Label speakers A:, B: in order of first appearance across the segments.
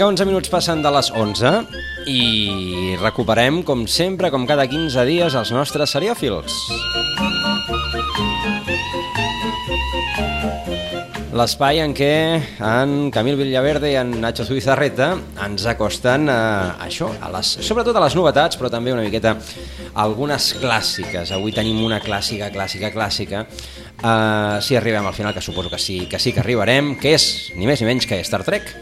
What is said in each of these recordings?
A: Vinga, 11 minuts passen de les 11 i recuperem, com sempre, com cada 15 dies, els nostres seriòfils. L'espai en què en Camil Villaverde i en Nacho Zubizarreta ens acosten a això, a les, sobretot a les novetats, però també una miqueta a algunes clàssiques. Avui tenim una clàssica, clàssica, clàssica. Uh, si arribem al final, que suposo que sí, que sí que arribarem, que és ni més ni menys que Star Trek.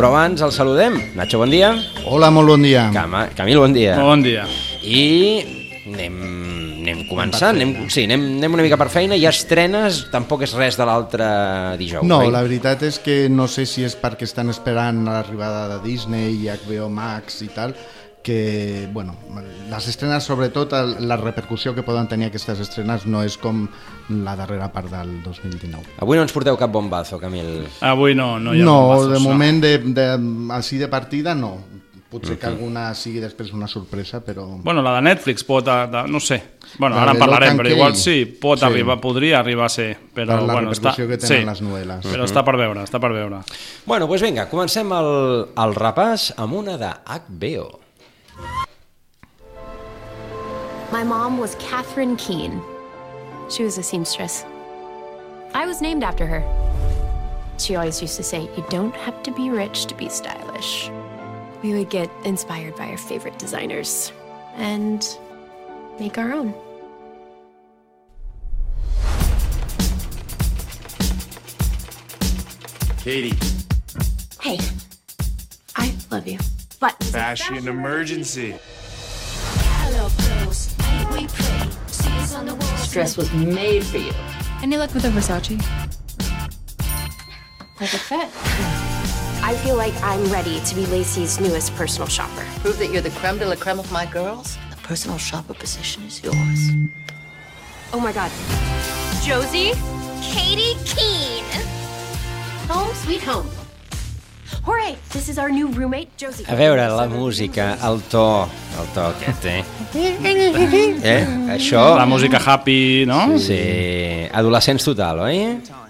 A: Però abans el saludem. Nacho, bon dia.
B: Hola, molt bon dia.
A: Cama, Camil, bon dia.
C: Bon dia.
A: I anem, anem començant, anem, sí, anem, anem una mica per feina i estrenes tampoc és res de l'altre dijous,
B: No,
A: oi?
B: la veritat és que no sé si és perquè estan esperant l'arribada de Disney i HBO Max i tal, que, bueno, les estrenes, sobretot, la repercussió que poden tenir aquestes estrenes no és com la darrera part del 2019.
A: Avui no ens porteu cap bombazo, Camil.
C: Avui no, no hi ha
B: No,
C: bombazos,
B: de moment, de, de, així de partida, no. Potser que alguna sigui després una sorpresa, però...
C: Bueno, la de Netflix pot... a- De, no sé. Bueno,
B: La
C: ara en parlarem, però igual sí, pot
B: Sí.
C: arribar, podria arribar a ser. Però,
B: Per la
C: bueno, està,
B: que tenen
C: sí,
B: les novel·les.
C: Però està per veure, està per veure.
A: Bueno, doncs vinga, comencem el, el repàs amb una de HBO.
D: My mom was Catherine Keene. She was a seamstress. I was named after her. She always used to say, You don't have to be rich to be stylish. We would get inspired by our favorite designers and make our own.
E: Katie,
D: Hey, I love you. But
E: fashion emergency.
F: This dress was made for you.
G: Any luck with the Versace?
F: Perfect fit.
D: I feel like I'm ready to be Lacey's newest personal shopper.
F: Prove that you're the creme de la creme of my girls. The personal shopper position is yours.
D: Oh my god. Josie? Katie Keene! Home sweet home.
A: A veure, la música, el to, el to aquest, eh? Eh? Això...
C: La música happy, no?
A: Sí, adolescents total, oi?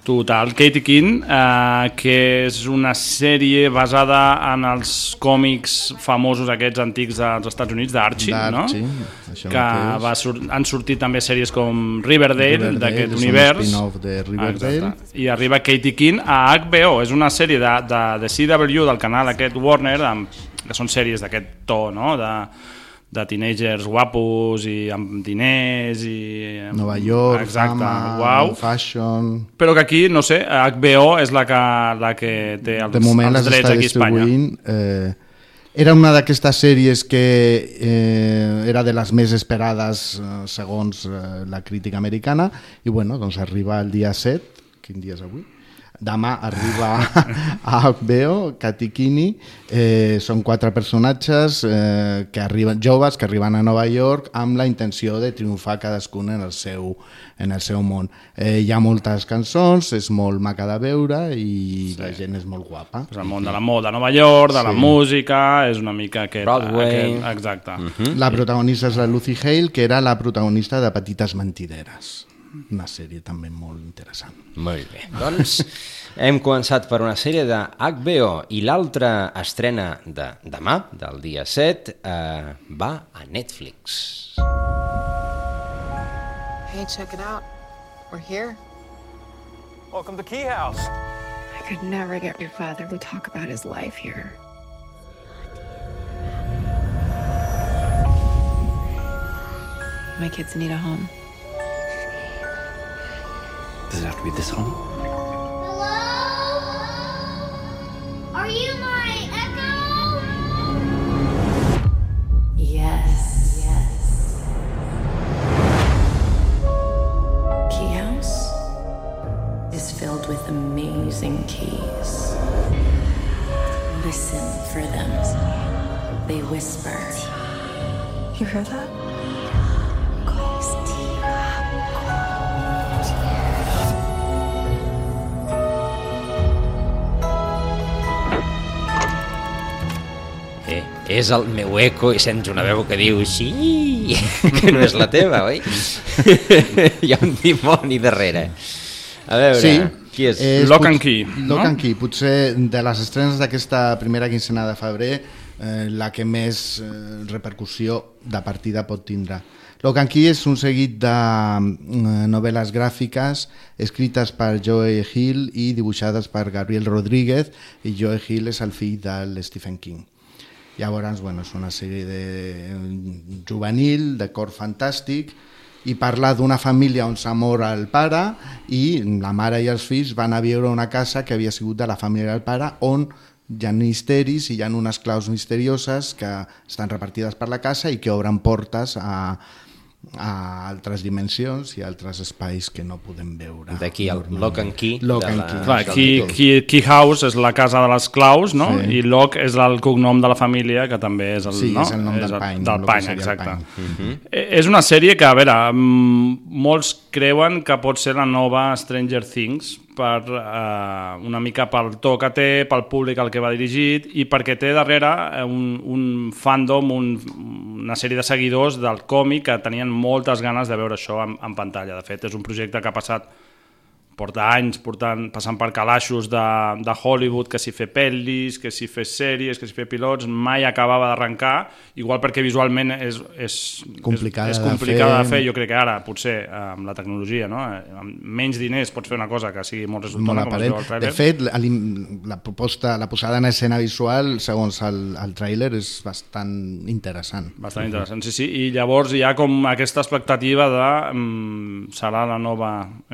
C: Total. Katie Keene, eh, que és una sèrie basada en els còmics famosos aquests antics dels Estats Units, d'Archie, no? Que
B: mateix.
C: va sur han sortit també sèries com Riverdale,
B: Riverdale,
C: d'aquest
B: un
C: univers.
B: spin-off de Riverdale.
C: Exacte. I arriba Katie Keene a HBO. És una sèrie de, de, de CW, del canal aquest Warner, amb, que són sèries d'aquest to, no?, de, de teenagers guapos i amb diners i...
B: Nova York,
C: Exacte,
B: fama,
C: uau.
B: fashion...
C: Però que aquí, no sé, HBO és la que, la que té els,
B: de moment
C: els drets aquí a Espanya.
B: Eh, era una d'aquestes sèries que eh, era de les més esperades eh, segons eh, la crítica americana i bueno, doncs arriba el dia 7, quin dia és avui? Demà arriba a HBO, Katikini, eh, són quatre personatges eh, que arriben, joves que arriben a Nova York amb la intenció de triomfar cadascun en el seu, en el seu món. Eh, hi ha moltes cançons, és molt maca de veure i sí. la gent és molt guapa.
C: És el món de la moda a Nova York, de la
B: Sí.
C: música, és una mica aquest...
A: Broadway.
C: Aquest, exacte. Mm. -hmm.
B: La protagonista és la Lucy Hale, que era la protagonista de Petites Mentideres. Una sèrie també molt interessant.
A: Molt bé. Doncs hem començat per una sèrie de HBO i l'altra estrena de demà, del dia 7, eh, va a Netflix.
H: Hey, check it out. We're here.
E: Welcome to Key House.
G: I could never get your father to talk about his life here. My kids need a home.
E: Does it have to be this home? Hello?
I: Are you my echo?
D: Yes, yes. Key House is filled with amazing
J: amazing keys. Listen for them. They whisper.
G: You hear that?
A: És el meu eco i sents una veu que diu sí, que no és la teva, oi? Hi ha un dimoni darrere. A veure,
B: Sí,
A: qui és?
C: Lock and Key,
B: Lock
C: no?
B: and Key, potser de les estrenes d'aquesta primera quincena de febrer eh, la que més eh, repercussió de partida pot tindre. Lock and Key és un seguit de eh, novel·les gràfiques escrites per Joe Hill i dibuixades per Gabriel Rodríguez i Joe Hill és el fill del Stephen King. Llavors, bueno, és una sèrie de juvenil, de cor fantàstic, i parla d'una família on s'amor el pare i la mare i els fills van a viure a una casa que havia sigut de la família del pare on hi ha misteris i hi ha unes claus misterioses que estan repartides per la casa i que obren portes a, a altres dimensions i a altres espais que no podem veure.
A: D'aquí el Lock and Key.
B: Lock and
A: la-
B: Key.
C: Clar, Key. Key, Key House és la casa de les claus, no?
B: Sí.
C: I Lock és el cognom de la família, que també és el,
B: Sí,
C: no?
B: és el nom del pany,
C: Del pany, exacte.
B: pany.
A: Mhm.
C: Eh, És una sèrie que, a veure, mm, molts creuen que pot ser la nova Stranger Things per eh, una mica pel to que té, pel públic al que va dirigit i perquè té darrere eh, un, un fandom, un, una sèrie de seguidors del còmic que tenien moltes ganes de veure això en, en pantalla. De fet, és un projecte que ha passat porta anys portant, passant per calaixos de, de Hollywood, que s'hi fer pel·lis, que s'hi fer sèries, que s'hi fer pilots, mai acabava d'arrencar, igual perquè visualment és, és,
B: Complicada
C: és, és
B: de
C: complicada de
B: fer.
C: fer. Jo crec que ara, potser, amb la tecnologia, no? Amb menys diners pots fer una cosa que sigui molt resultona,
B: molt
C: com es trailer.
B: De fet, la, la proposta, la posada en escena visual, segons el, el tràiler, és bastant interessant.
C: Bastant interessant, sí, sí. I llavors hi ha com aquesta expectativa de um, serà la nova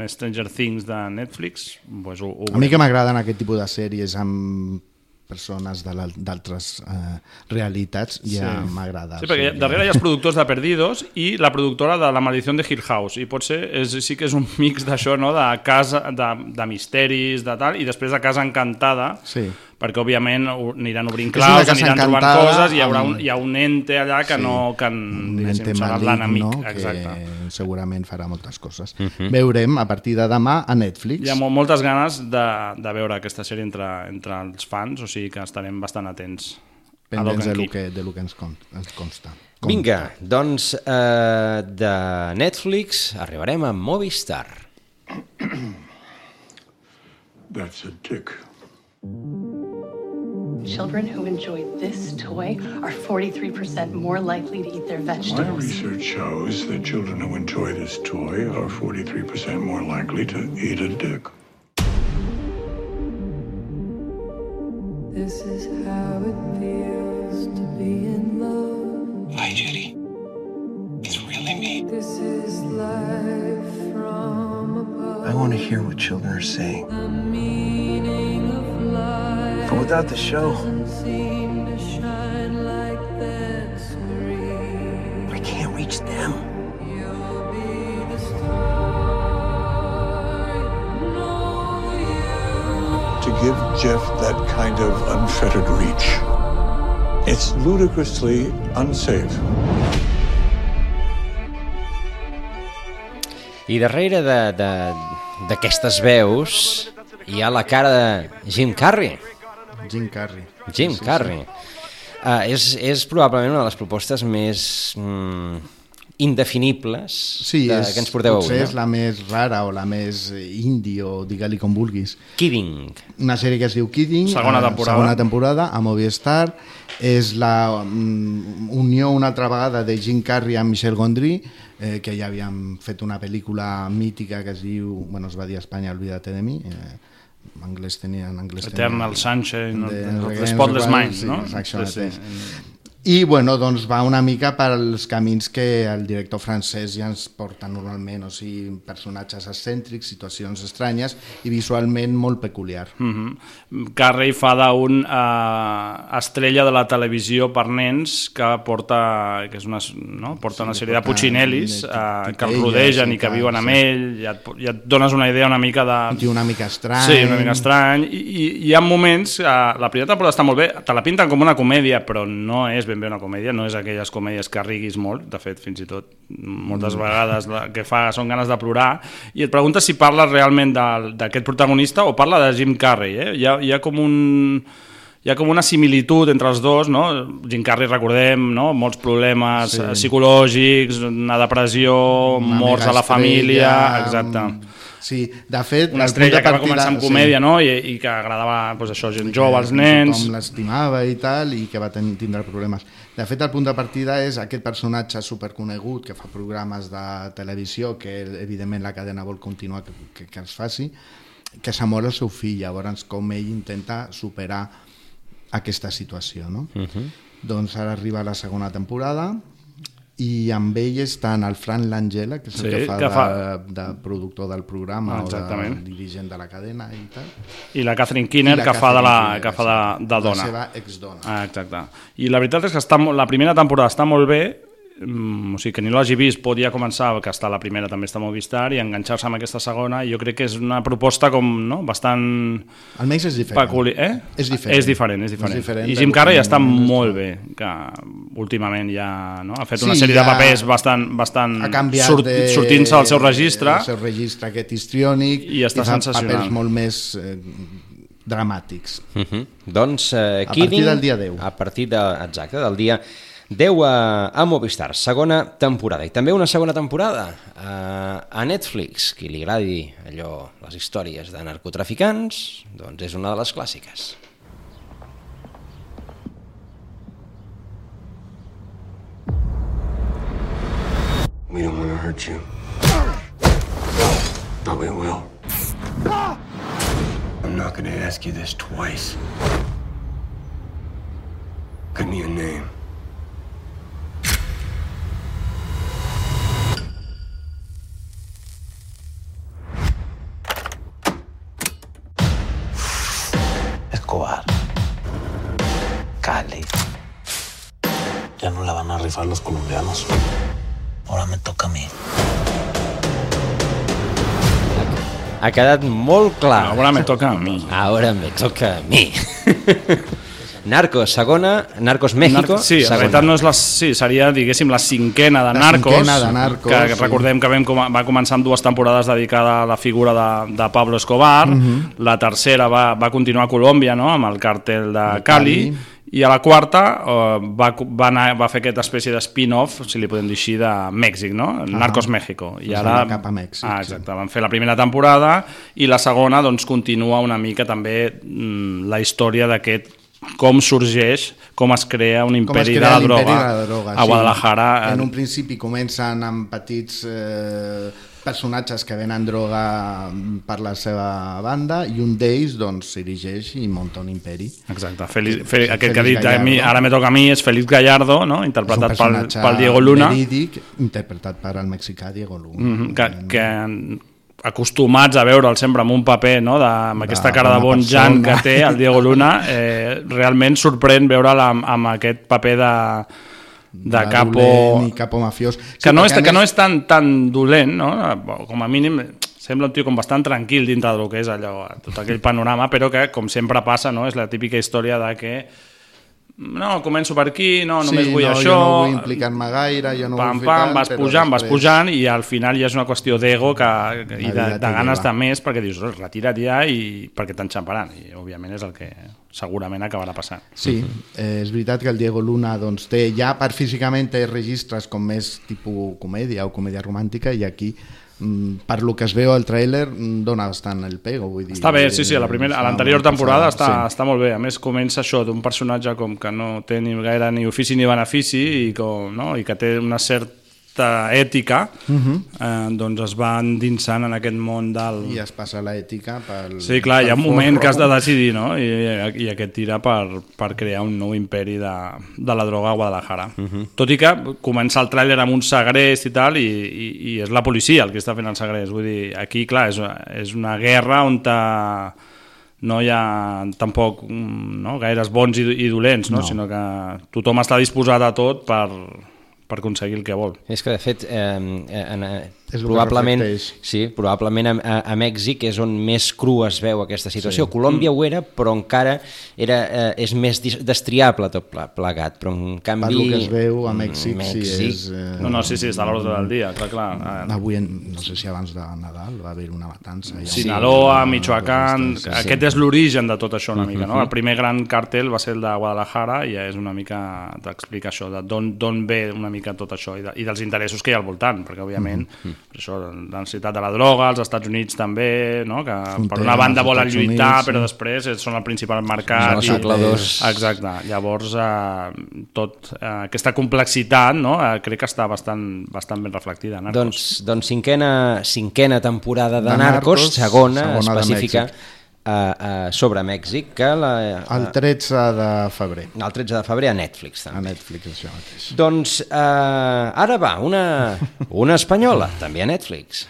C: Stranger Things de Netflix. Pues ho, ho
B: A mi que m'agraden aquest tipus de sèries amb persones de d'altres eh, realitats, ja
C: Sí.
B: m'agrada.
C: Sí, perquè darrere hi ha els productors de Perdidos i la productora de La maldició de Hill House i potser és, sí que és un mix d'això, no? de casa, de, de misteris, de tal, i després de Casa Encantada,
B: Sí.
C: Perquè òbviament aniran obrint claus, aniran trobant coses, i hi haurà un, hi ha un ente allà que
B: Sí.
C: no... Que, en,
B: un ente
C: serà l'enemic.
B: no?
C: Exacte.
B: que segurament farà moltes coses.
A: Mhm.
B: Uh -huh. Veurem a partir de demà a Netflix.
C: Hi ha mo- moltes ganes de, de veure aquesta sèrie entre, entre els fans, o sigui que estarem bastant atents.
B: pendents
C: and
B: de lo
C: Key.
B: que, de lo que ens, con, ens consta.
A: Vinga, doncs eh, de Netflix arribarem a Movistar.
K: That's a dick.
L: Children who enjoy this toy are 43% more likely to eat their vegetables.
K: My research shows that children who enjoy this toy are 43% more likely to eat a dick.
M: This is how it feels to be in love.
E: Hi, Judy. It's really me.
M: This is life from above.
E: I want to hear what children are saying. Without the show,
M: doesn't seem to shine like that screen.
E: I can't reach them.
M: You'll be the star. You know you
K: To give Jeff that kind of unfettered reach, it's ludicrously unsafe.
A: I darrere de- de- d'aquestes veus hi ha la cara de Jim Carrey.
B: Jim Carrey.
A: Jim
B: Sí, sí,
A: Carrey. Uh, és, és probablement una de les propostes més mm, indefinibles
B: Sí,
A: de,
B: és,
A: que ens porteu avui.
B: és la més rara o la més indie o digue-li com vulguis.
A: Kidding.
B: Una sèrie que es diu Kidding,
C: Segona
B: eh,
C: temporada.
B: segona temporada a Movistar. És la mm, unió una altra vegada de Jim Carrey amb Michel Gondry, eh, que ja havíem fet una pel·lícula mítica que es diu, bueno, es va dir a Espanya, Olvídate de mi, eh, anglès tenia... En anglès
C: Eternal
B: tenia,
C: Sunshine, no?
B: de-
C: the
B: de-
C: Spotless
B: igual,
C: Mind,
B: sí,
C: no?
B: Exacte,
C: Sí, sí.
B: I bueno, doncs va una mica pels camins que el director francès ja ens porta normalment, o sigui, personatges excèntrics, situacions estranyes i visualment molt peculiar.
C: Mm -hmm. Carrey fa d'un uh, estrella de la televisió per nens que porta, que és una, no? porta una
B: Sí,
C: sèrie de
B: porta
C: puccinellis
B: tit-
C: uh, que el rodegen
B: i
C: que viuen amb ell, ja et, ja et dones una idea una mica de...
B: I una mica estrany.
C: Sí, una mica estrany. I, i hi ha moments, uh, la primera temporada està molt bé, te la pinten com una comèdia, però no és ben bé una comèdia, no és aquelles comèdies que riguis molt, de fet, fins i tot moltes
B: Mm.
C: vegades la que fa són ganes de plorar, i et preguntes si parla realment d'aquest protagonista o parla de Jim Carrey. Eh? Hi, ha, hi ha com un hi ha com una similitud entre els dos, no? Jim Carrey, recordem, no? molts problemes
B: Sí.
C: psicològics, una depressió,
B: Una
C: morts a la família, exacte.
B: Sí, de fet...
C: Una estrella que va
B: partida-
C: començar amb
B: sí.
C: comèdia, no? I, i que agradava, doncs això, gent jove, als nens...
B: Tothom l'estimava i tal, i que va ten tindre problemes. De fet, el punt de partida és aquest personatge superconegut que fa programes de televisió, que evidentment la cadena vol continuar que, que, que es faci, que s'amor el seu fill, llavors com ell intenta superar aquesta situació. No?
A: Uh -huh.
B: Doncs ara arriba la segona temporada i amb ell estan el Fran Langella, que és el
C: Sí,
B: que fa,
C: que
B: de,
C: fa-
B: de productor del programa
C: Ah,
B: o de dirigent de la cadena i tal.
C: I la Catherine Kinner,
B: I la
C: que fa de, la,
B: Catherine Kinner,
C: que fa de, de
B: la
C: dona.
B: seva exdona.
C: Ah, exacte. I la veritat és que està, la primera temporada està molt bé, o sigui, que ni l'hagi vist pot ja començar, que està la primera també està a Movistar, i enganxar-se amb aquesta segona, i jo crec que és una proposta com, no?, bastant...
B: Almenys és diferent.
C: Peculi... Eh?
B: És diferent.
C: És diferent, és diferent.
B: És diferent
C: I Jim Carrey està molt bé, que últimament ja no? ha fet una
B: Sí,
C: sèrie
B: ja
C: de papers bastant, bastant sort,
B: de,
C: sortint-se del seu registre,
B: el seu registre aquest histriònic
C: I està
B: fa
C: sensacional.
B: papers molt més eh, dramàtics.
A: Uh -huh. Doncs uh,
B: A partir del dia 10.
A: A partir de, exacte, del dia 10 a, a Movistar, segona temporada. I també una segona temporada a, a Netflix. Qui li agradi allò, les històries de narcotraficants, doncs és una de les clàssiques.
E: We don't want to hurt you. But we will. I'm not going to ask you this twice. Give me a name.
N: A rifar los colombianos. Ahora me toca a mí.
A: Ha quedat molt clar.
C: Ahora me toca a mi.
A: Ahora me toca a mi. Narcos, segona, Narcos México,
C: Nar sí, en
A: segona.
C: realitat no és la, sí, seria, diguéssim, la cinquena de
B: La
C: Narcos,
B: cinquena de Narcos,
C: que
B: sí.
C: recordem que vam, com- va començar amb dues temporades dedicada a la figura de, de Pablo Escobar,
B: Mhm.
C: la tercera va, va continuar a Colòmbia, no?, amb el càrtel de
B: El
C: Cali,
B: Cali.
C: I a la quarta eh, va, va, anar, va fer aquesta espècie de spin-off, si li podem dir així, de Mèxic, no? Narcos México. I ara,
B: cap a Mèxic,
C: ah,
B: sí.
C: exacte, van fer la primera temporada i la segona doncs, continua una mica també mm, la història d'aquest com sorgeix, com es crea un imperi de
B: crea
C: la
B: l'imperi
C: droga,
B: de la droga
C: a Guadalajara.
B: En un principi comencen amb petits eh, personatges que venen droga per la seva banda i un d'ells doncs, s'erigeix i munta un imperi.
C: Exacte, Félix, Fe,
B: Sí,
C: aquest que ha dit a mi, ara me toca a mi és Félix Gallardo, no? Interpretat pel, pel Diego Luna.
B: verídic, interpretat per el mexicà Diego Luna.
C: Mm -hmm, que, que acostumats a veure'l sempre amb un paper, no? de, amb aquesta cara de bon Jan que té el Diego Luna, eh, realment sorprèn veure'l amb, amb aquest paper de, de capo...
B: dolent i capo mafiós.
C: que, no és, que no és tan, tan dolent, no? com a mínim sembla un tio com bastant tranquil dintre del que és allò, tot aquell panorama, però que, com sempre passa, no? és la típica història de que no, començo per aquí, no, només
B: sí,
C: vull
B: no,
C: això...
B: Jo no vull implicar-me gaire, jo no
C: pam,
B: vull fer
C: pam,
B: tant,
C: vas pujant, vas
B: després-
C: pujant i al final ja és una qüestió d'ego que, que, i de, de ganes de més perquè dius, "Ostres, retira't ja i perquè t'enxamparan i òbviament és el que segurament acabarà passant.
B: Sí, eh, és veritat que el Diego Luna doncs, té, ja per físicament té registres com més tipus comèdia o comèdia romàntica i aquí per lo que es veu al tràiler mm, dona bastant el pego vull dir,
C: Està bé, sí, sí, a la primera, a
B: està
C: l'anterior
B: molt
C: temporada
B: posada,
C: està, està molt bé. A més, comença això d'un personatge com que no té ni gaire ni ofici ni benefici i, com, no? i que té una cert, aquesta ètica,
B: Mhm.
C: eh, doncs es va endinsant en aquest món del...
B: I es passa l'ètica pel...
C: Sí, clar, hi ha un
B: pel
C: moment
B: forro.
C: que has de decidir, no? I, i aquest tira per, per crear un nou imperi de, de la droga a Guadalajara. Uh -huh. Tot i que comença el tràiler amb un segrest i tal, i, i, i és la policia el que està fent el segrest. Vull dir, aquí, clar, és, és una guerra on ta, no hi ha tampoc mm, no, gaires bons i, i dolents, no?
A: No.
C: sinó que tothom està disposat a tot per, per aconseguir el que vol.
A: És que, de fet, eh, en, eh,
B: És el que
A: probablement, sí, probablement a, a, a Mèxic és on més cru es veu aquesta situació.
B: Sí.
A: Sí. Colòmbia ho era, però encara era, eh, és més destriable tot ple- plegat, però en canvi...
B: Per lo que es veu a Mèxic,
A: mm,
B: sí,
A: Mèxic,
B: és... Eh,
C: No, no, sí, sí, està a l'ordre del dia, clar, clar. Eh,
B: Avui, en- no sé si abans de Nadal, va haver una matança. Un-
C: Sinaloa, Michoacán,
B: sí, sí.
C: aquest és l'origen de tot això una mica, no?
A: Mhm.
C: El primer gran cartel va ser el de Guadalajara i és una mica t'explica això, de d'on d'on ve una mica tot això i, de, i dels interessos que hi ha al voltant, perquè òbviament
B: Mhm.
C: per això, la necessitat de la droga, els Estats Units també, no? que per
B: Frontera
C: una
B: amb
C: banda
B: els
C: volen
B: Estats
C: lluitar,
B: Units,
C: però després eh, són el principal mercat.
A: Són el segle dos.
C: Exacte, llavors eh, tot, eh, aquesta complexitat no? eh, crec que està bastant, bastant ben reflectida. Narcos.
A: Doncs, doncs cinquena, cinquena temporada de,
B: De
A: Narcos,
B: Narcos,
A: segona,
B: segona de
A: específica
B: Mèxic.
A: Uh, uh, sobre Mèxic, que la,
B: El 13 de febrer.
A: el 13 de febrer a Netflix.
B: A
A: També.
B: Netflix, això mateix.
A: Doncs uh, ara va, una, una espanyola, també a Netflix.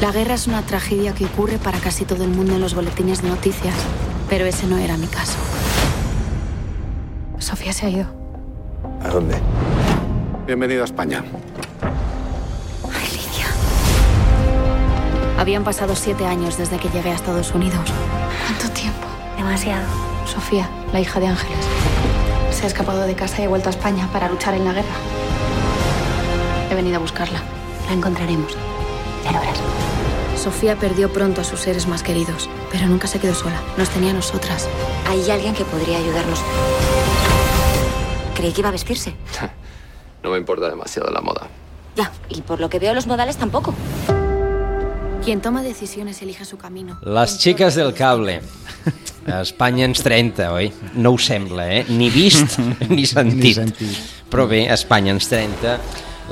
O: La guerra es una tragedia que ocurre para casi todo el mundo en los boletines de noticias, pero ese no era mi caso.
D: Sofía se ha ido.
E: ¿A dónde?
P: Bienvenido a España.
O: Habían pasado siete años desde que llegué a Estados Unidos.
D: ¿Cuánto tiempo?
O: Demasiado.
D: Sofía, la hija de Ángeles. Se ha escapado de casa y ha vuelto a España para luchar en la guerra. He venido a buscarla.
O: La encontraremos. Ya lo verás. Sofía perdió pronto a sus seres más queridos, pero nunca se quedó sola. Nos tenía a nosotras.
Q: Hay alguien que podría ayudarnos. Creí que iba a vestirse.
P: No me importa demasiado la moda.
Q: Ya, y por lo que veo los modales tampoco.
O: Quien toma decisiones elige su camino.
A: Les xiques del cable. A Espanya ens 30, oi? No ho sembla, eh? Ni vist ni sentit.
B: Ni sentit.
A: Però bé, Espanya ens 30.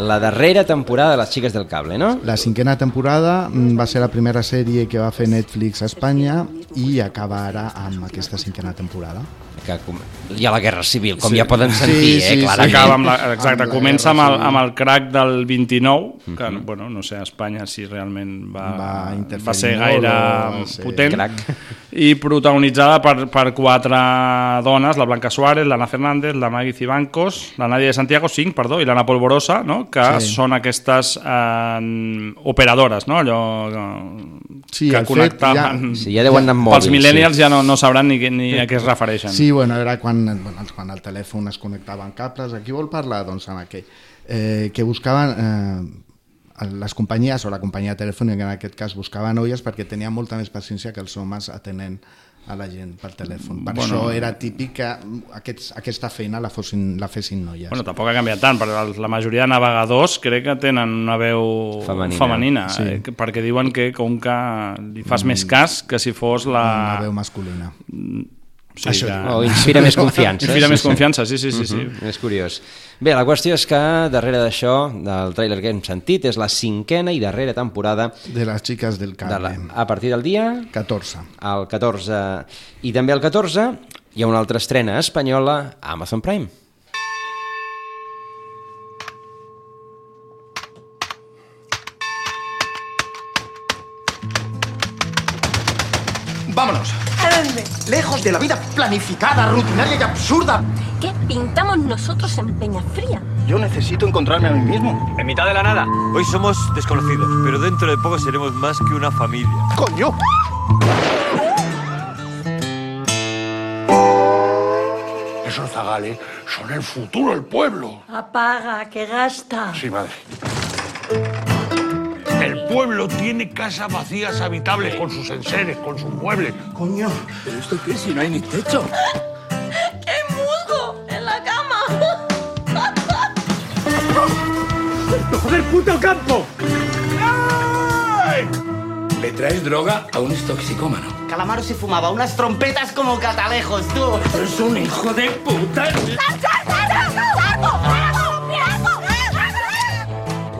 A: La darrera temporada de les xiques del cable, no?
B: La cinquena temporada mm, va ser la primera sèrie que va fer Netflix a Espanya i acaba ara amb aquesta cinquena temporada.
A: Que com... Hi ha la Guerra Civil, com
B: Sí.
A: ja poden sentir,
B: Sí,
A: eh?
B: sí, sí.
A: Clarament.
C: Acaba amb la, exacte,
B: Amb la
C: comença amb el, amb el crack del 29, que, bueno, no sé, a Espanya si realment va,
B: Va interferir
C: va ser gaire
B: o
C: potent.
A: crack.
C: I protagonitzada per, per quatre dones, la Blanca Suárez, l'Anna Fernández, la Maggie Cibancos, la Nadia de Santiago, cinc, perdó, i l'Anna Polvorosa, no? que
B: Sí.
C: són aquestes eh, operadores, no? Allò eh,
B: Sí,
C: que connectaven...
A: Sí, ja deuen anar amb
C: Pels
A: mòbils,
C: millennials
A: sí.
C: ja no, no sabran ni, que- ni a què es refereixen.
B: Sí, bueno, era quan, bueno, quan el telèfon es connectava amb cables. A qui vol parlar? Doncs amb aquell. Eh, que buscaven... Eh, les companyies, o la companyia telefònica en aquest cas, buscaven noies perquè tenia molta més paciència que els homes atenent a la gent per telèfon. Per
C: Bueno.
B: això era típic que aquests, aquesta feina la, fossin, la fessin noies.
C: Bueno, tampoc ha canviat tant, perquè el- la majoria de navegadors crec que tenen una veu
A: Femenina.
C: femenina,
B: Sí.
C: eh, que- perquè diuen que com que li fas més cas que si fos la...
B: Una veu masculina.
C: Sí,
B: Això
C: que...
A: O inspira més confiança.
C: Inspira
A: sí,
C: més
A: sí.
C: confiança, sí, sí, sí. sí.
A: Mhm, És curiós. Bé, la qüestió és que darrere d'això, del tràiler que hem sentit, és la cinquena i darrera temporada
B: De les xiques del
A: de
B: cable.
A: la, a partir del dia
B: 14.
A: el 14 i també el 14 hi ha una altra estrena espanyola a Amazon Prime.
R: Lejos de la vida planificada, rutinaria y absurda.
S: ¿Qué pintamos nosotros en Peñafría?
R: Yo necesito encontrarme a mí mismo.
T: En mitad de la nada. Hoy somos desconocidos, pero dentro de poco seremos más que una familia.
R: ¡Coño!
U: Esos zagales son el futuro del pueblo.
S: Apaga, que gasta.
U: Sí, madre. El pueblo tiene casas vacías habitables con sus enseres, con sus muebles.
R: Coño, ¿pero esto qué es si no hay ni techo?
S: ¡Qué musgo! ¡En la cama!
U: ¡Joder, puto campo! Le traes droga a un toxicómano.
R: Calamaro se fumaba unas trompetas como catalejos, tú.
U: Es un hijo de puta.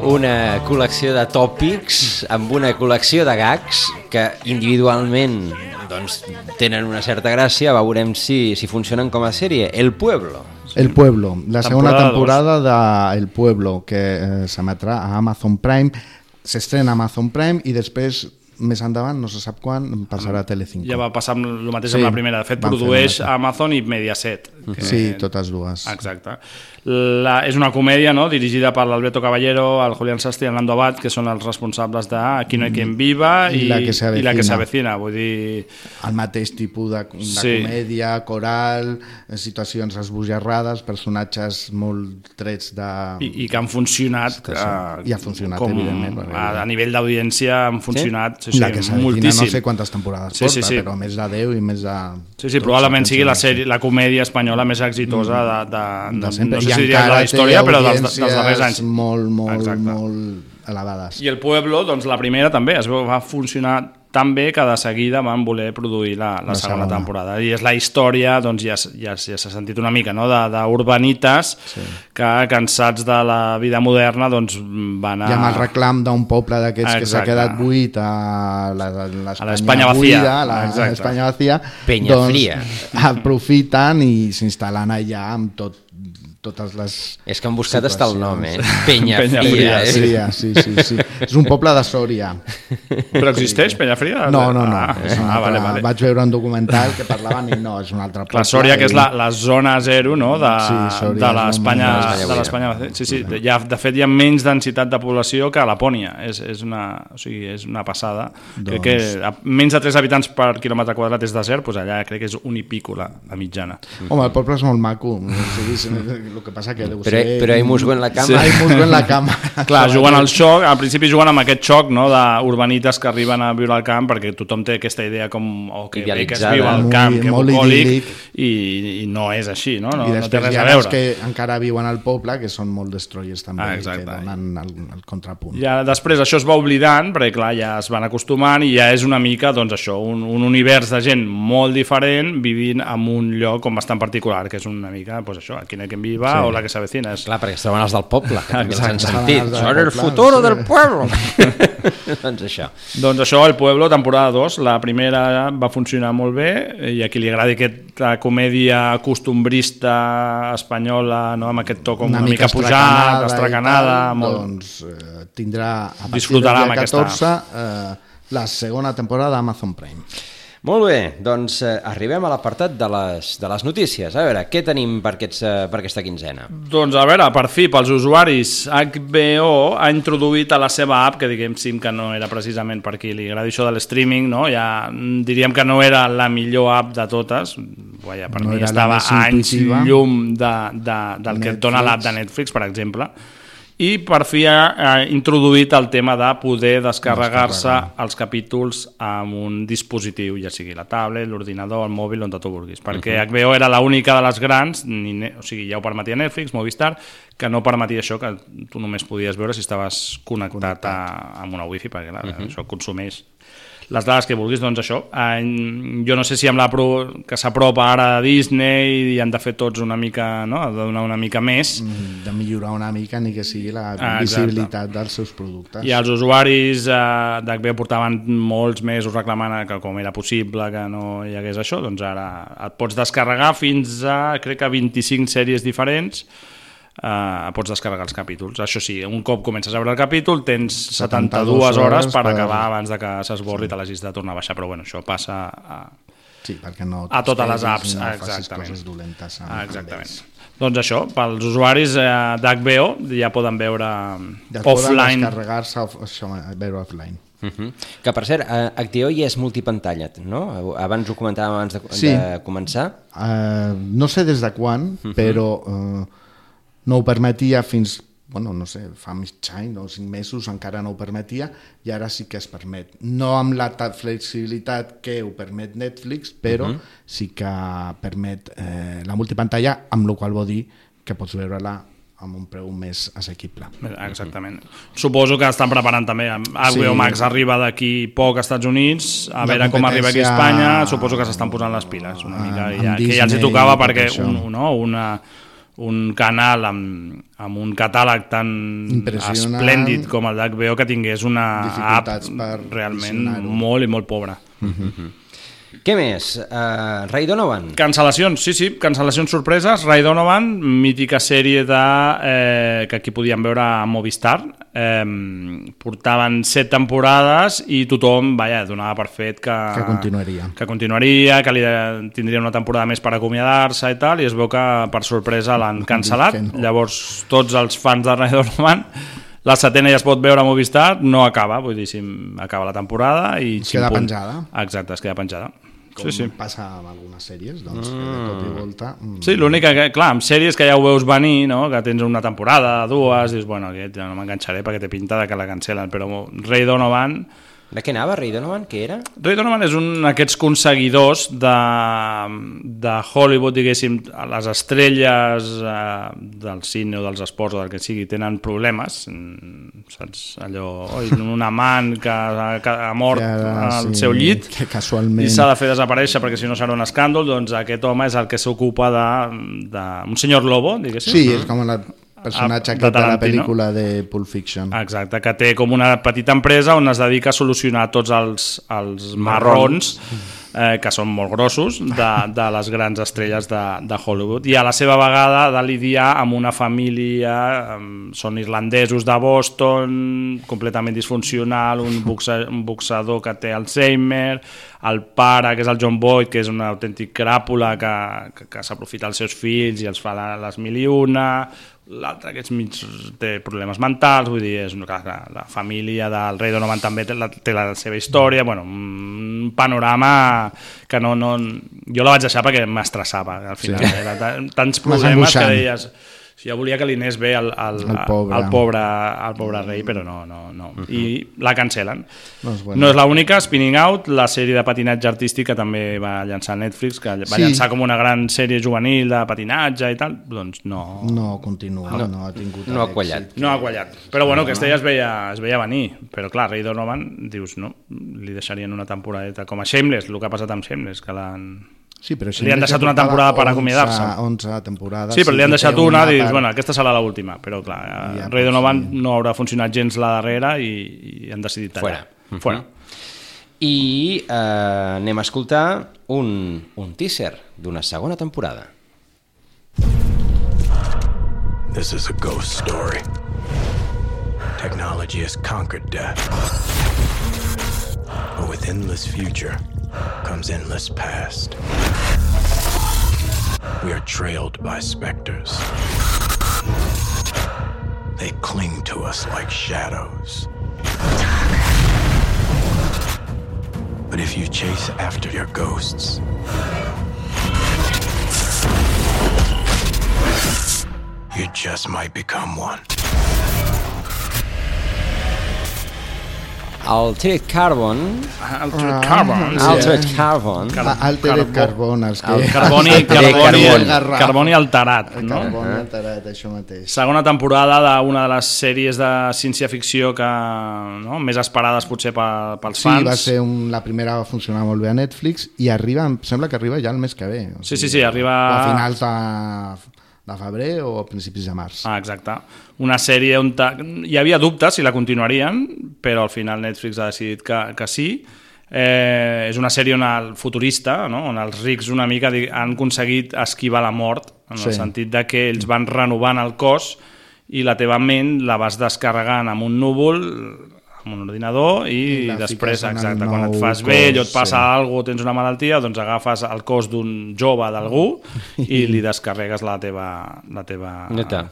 A: Una col·lecció de tòpics amb una col·lecció de gags que individualment doncs, tenen una certa gràcia, veurem si, si funcionen com a sèrie. El Pueblo.
B: El Pueblo, la segona
C: Temporada
B: temporada de El Pueblo, que eh, s'emetrà a Amazon Prime, s'estrena a Amazon Prime i després, més endavant, no se sap quan, passarà a Telecinco.
C: Ja va passar el mateix
B: Sí,
C: amb la primera. De fet, produeix. Amazon i Mediaset. Que...
B: Sí, totes dues.
C: Exacte. La, és una comèdia no? dirigida per l'Alberto Caballero, el Julián Sastre i el Nando Abad, que són els responsables de Aquí no hay quien viva i,
B: I la que se
C: i la que
B: avecina.
C: s'avecina. Vull dir...
B: el mateix tipus de, de
C: Sí.
B: comèdia, coral, situacions esbojarrades, personatges molt trets de...
C: I, i que han funcionat
B: Que sí.
C: eh,
B: I ha funcionat,
C: com,
B: evidentment,
C: a, a nivell d'audiència han funcionat sí? Sí,
B: la que
C: moltíssim
B: no sé quantes temporades
C: Sí,
B: porta,
C: sí, sí.
B: però més de 10 i més de...
C: Sí, sí, probablement sigui la, sèrie, la comèdia espanyola més exitosa de, de,
B: de
C: no,
B: sempre.
C: no sé
B: I
C: si diria de
B: encara
C: la història,
B: té
C: però dels, dels darrers anys.
B: molt, molt,
C: Exacte.
B: molt elevades.
C: I el Pueblo, doncs la primera també, es va funcionar tan bé que de seguida van voler produir la, la,
B: La
C: segona
B: segona.
C: temporada. I és la història, doncs ja, ja, ja s'ha sentit una mica, no?, de- d'urbanites
B: Sí.
C: que, cansats de la vida moderna, doncs van a...
B: I amb el reclam d'un poble d'aquests que s'ha quedat buit a l'Espanya buida, a l'Espanya vacía,
A: Penyafria.
B: doncs aprofiten i s'instal·len allà amb tot, totes les
A: És que han buscat hasta el nom, eh?
B: Penyafria,
A: Penyafria, eh?
B: Penyafria, sí, sí, sí. És un poble de Sòria.
C: Però existeix Penyafria?
B: No, no, no.
C: Ah,
B: és
C: ah,
B: altre,
C: vale, vale.
B: Vaig veure un documental que parlaven i no, és un altre poble.
C: La Sòria, que és la, la zona zero no? de,
B: Sí,
C: de l'Espanya de l'Espanya. Sí, sí, ha, de fet hi ha menys densitat de població que a Lapònia. És, és, una, o sigui, és una passada. Crec que
B: Doncs-
C: a, menys de 3 habitants per quilòmetre quadrat és desert, doncs allà crec que és un i pico la, la mitjana.
B: Home, el poble és molt maco. O sigui, el que passa que deu
A: Però-
B: ser...
A: però hay musgo en la cama.
B: Sí. Hay musgo en la cama.
C: Clar, juguen al xoc, al principi juguen amb aquest xoc no, d'urbanites que arriben a viure al camp perquè tothom té aquesta idea com oh, que, bé que es viu al
B: Molt-
C: camp, que
B: molt
C: bucòlic i, i no és així, no? no,
B: I
C: no té
B: després
C: res
B: hi
C: a
B: ha els
C: veure.
B: que encara viuen al poble, que són molt destroyers també,
C: Ah,
B: que donen el, el contrapunt.
C: Ja després això es va oblidant, perquè clar, ja es van acostumant i ja és una mica, doncs això, un, un univers de gent molt diferent vivint en un lloc com bastant particular, que és una mica, doncs això, aquí no hay viva
A: Sí.
C: o la que s'avecina. És...
A: Clar, perquè es troben els del poble, que també els han sentit.
B: Del
A: Són el
B: poble,
A: futur
B: sí.
A: del pueblo. doncs això.
C: Doncs això, El Pueblo, temporada 2, la primera va funcionar molt bé i a qui li agradi aquesta comèdia costumbrista espanyola, no? amb aquest to com una, mica, pujat, estracanada,
B: tal,
C: molt...
B: doncs eh, tindrà a partir
C: Disfrutarà
B: del
C: amb
B: dia
C: aquesta.
B: 14 eh, la segona temporada d'Amazon Prime.
A: Molt bé, doncs eh, arribem a l'apartat de, les, de les notícies. A veure, què tenim per, aquests, eh, per aquesta quinzena?
C: Doncs a veure, per fi, pels usuaris, HBO ha introduït a la seva app, que diguem sim que no era precisament per qui li agradi això de l'streaming, no? ja mm, diríem que no era la millor app de totes, Vaja, per
B: No
C: mi estava anys llum de, de, del que et dona
B: Netflix.
C: l'app de Netflix, per exemple, i per fi ha, introduït el tema de poder descarregar-se
B: Descarregar.
C: els capítols amb un dispositiu, ja sigui la tablet, l'ordinador, el mòbil, on tu vulguis, perquè. HBO era l'única de les grans, ni, o sigui, ja ho permetia Netflix, Movistar, que no permetia això, que tu només podies veure si estaves connectat, a, amb una wifi, perquè clar,
A: Mhm.
C: això consumeix les dades que vulguis, doncs això. Eh, jo no sé si amb la pro, que s'apropa ara a Disney i han de fer tots una mica, no? ha de donar una mica més,
B: Mm, De millorar una mica ni que sigui la
C: Ah, exacte.
B: visibilitat dels seus productes.
C: i els usuaris eh, d'HBO portaven molts mesos reclamant que com era possible que no hi hagués això, doncs ara et pots descarregar fins a, crec que 25 sèries diferents eh, pots descarregar els capítols. Això sí, un cop comences a veure el capítol tens 72,
B: 72
C: hores per,
B: per-
C: acabar abans de que s'esborri i te l'hagis de tornar a baixar, però bueno, això passa a,
B: Sí, perquè no
C: a totes les apps,
B: no
C: exactament.
B: coses dolentes amb, amb
C: exactament.
B: ells.
C: Doncs això, pels usuaris eh, d'HBO ja poden veure
B: Ja poden
C: offline
B: descarregar-se off, això, veure offline.
A: Uh -huh. Que, per cert, eh, HBO ja és multipantalla, no? Abans ho comentàvem abans de,
B: Sí.
A: de començar.
B: Uh, no sé des de quan,
A: Mhm.
B: però uh, no ho permetia fins, bueno, no sé, fa mig any o cinc mesos encara no ho permetia i ara sí que es permet. No amb la ta- flexibilitat que ho permet Netflix, però
A: Mhm.
B: sí que permet eh, la multipantalla, amb la qual vol dir que pots veure-la amb un preu més assequible.
C: Exactament. Suposo que estan preparant també. HBO
B: Sí.
C: Max arriba d'aquí poc als Estats Units, a
B: La
C: veure com arriba aquí a Espanya. Suposo que s'estan posant les piles una
B: Ah,
C: mica.
B: amb
C: Ja, que ja els hi tocava perquè
B: això.
C: un, no, una, un canal amb, amb un catàleg tan esplèndid com el d'HBO que tingués una app
B: per
C: realment molt i molt pobra.
A: Què més? Uh, Ray Donovan.
C: Cancel·lacions, sí, sí, cancel·lacions sorpreses. Ray Donovan, mítica sèrie de, eh, que aquí podíem veure a Movistar. Eh, portaven set temporades i tothom, vaja, donava per fet que...
B: Que continuaria.
C: Que continuaria, que li tindria una temporada més per acomiadar-se i tal, i es veu que per sorpresa l'han cancel·lat.
B: no.
C: Llavors, tots els fans de Ray Donovan la setena ja es pot veure a Movistar, no acaba, vull dir, si acaba la temporada i...
B: Es queda
C: pum.
B: penjada.
C: Exacte, es queda penjada.
B: Com
C: Sí, sí.
B: passa amb algunes sèries, doncs, que de cop i volta... mm,
C: Sí, l'únic que, clar, amb sèries que ja ho veus venir, no? que tens una temporada, dues, dius, bueno, aquest ja no m'enganxaré perquè té pinta de que la cancel·len, però Ray Donovan...
A: De què anava Ray Donovan? Què era?
C: Ray Donovan és un d'aquests conseguidors de, de Hollywood, diguéssim, les estrelles eh, del cine o dels esports o del que sigui, tenen problemes, saps? Allò, oi, un amant que, que ha mort
B: ara,
C: al
B: sí,
C: seu llit
B: que casualment-
C: i s'ha de fer desaparèixer perquè si no serà un escàndol, doncs aquest home és el que s'ocupa de, de... un senyor lobo, diguéssim.
B: Sí, és com el personatge
C: Ah,
B: aquest de, la pel·lícula de Pulp Fiction.
C: Exacte, que té com una petita empresa on es dedica a solucionar tots els, els marrons eh, que són molt grossos de, de les grans estrelles de, de Hollywood. I a la seva vegada de lidiar amb una família eh, són irlandesos de Boston completament disfuncional un, boxa, un boxador que té Alzheimer el pare que és el John Boyd que és un autèntic cràpula que, que, que s'aprofita els seus fills i els fa les mil i una l'altre que és mig, té problemes mentals, vull dir, és una, la, la família del rei Donovan també té la, té la seva història, bueno, un panorama que no, no... Jo la vaig deixar perquè m'estressava, al final.
B: Sí.
C: Sí. Era ta- tants problemes que
B: angoixant.
C: Deies... Jo volia que li anés bé al, al,
B: El pobre.
C: al, pobre, al pobre rei, però no, no, no. I la cancel·len.
B: Doncs bueno.
C: No és l'única, Spinning Out, la sèrie de patinatge artístic que també va llançar Netflix, que va
B: Sí.
C: llançar com una gran sèrie juvenil de patinatge i tal, doncs no,
B: No continua, no, no ha tingut
A: no ha quallat.
C: no ha quallat. Però bueno, aquesta ja es veia, es veia venir. Però clar, Ray Donovan, dius, no, li deixarien una temporadeta com a Shameless, el que ha passat amb Shameless, que l'han...
B: Sí, però
C: li han deixat una temporada per acomiadar-se.
B: 11 temporades.
C: Sí, però li han deixat
B: té
C: una, dius,
B: per-
C: bueno, aquesta serà l'última. Però clar,
B: Ja,
C: Ray
B: pues,
C: Donovan no haurà funcionat gens la darrera i, i han decidit tallar.
A: Fora.
C: Fora.
A: I eh, anem a escoltar un, un teaser d'una segona temporada.
E: This is a ghost story. Technology has conquered death. But with endless future comes endless past. We are trailed by specters. They cling to us like shadows. But if you chase after your ghosts, you just might become one.
A: Altered Carbon...
C: Altered Carbon, sí.
A: Altered Carbon.
B: Ah, Altered Carbon, els que...
C: El carboni, carboni,
A: Carbon.
C: carboni alterat,
B: El
C: no?
B: carboni alterat, això mateix.
C: Segona temporada d'una de les sèries de ciència-ficció que no, més esperades potser pe- pels
B: Sí,
C: fans.
B: va ser un, la primera va funcionar molt bé a Netflix i arriba, em sembla que arriba ja el mes que ve. O
C: Sí, sí, sí, arriba-
B: a finals de, de febrer o a principis de març.
C: Ah, exacte. Una sèrie on ta... hi havia dubtes si la continuarien, però al final Netflix ha decidit que, que sí. Eh, és una sèrie on el futurista, no? on els rics una mica han aconseguit esquivar la mort, en
B: Sí.
C: el sentit de que ells van renovant el cos i la teva ment la vas descarregant amb un núvol amb un ordinador i,
B: I la
C: després, exacte, quan et fas
B: cos,
C: vell o et passa
B: sí.
C: alguna cosa, tens una malaltia, doncs agafes el cos d'un jove d'algú i li descarregues la teva... La teva...
A: Neta.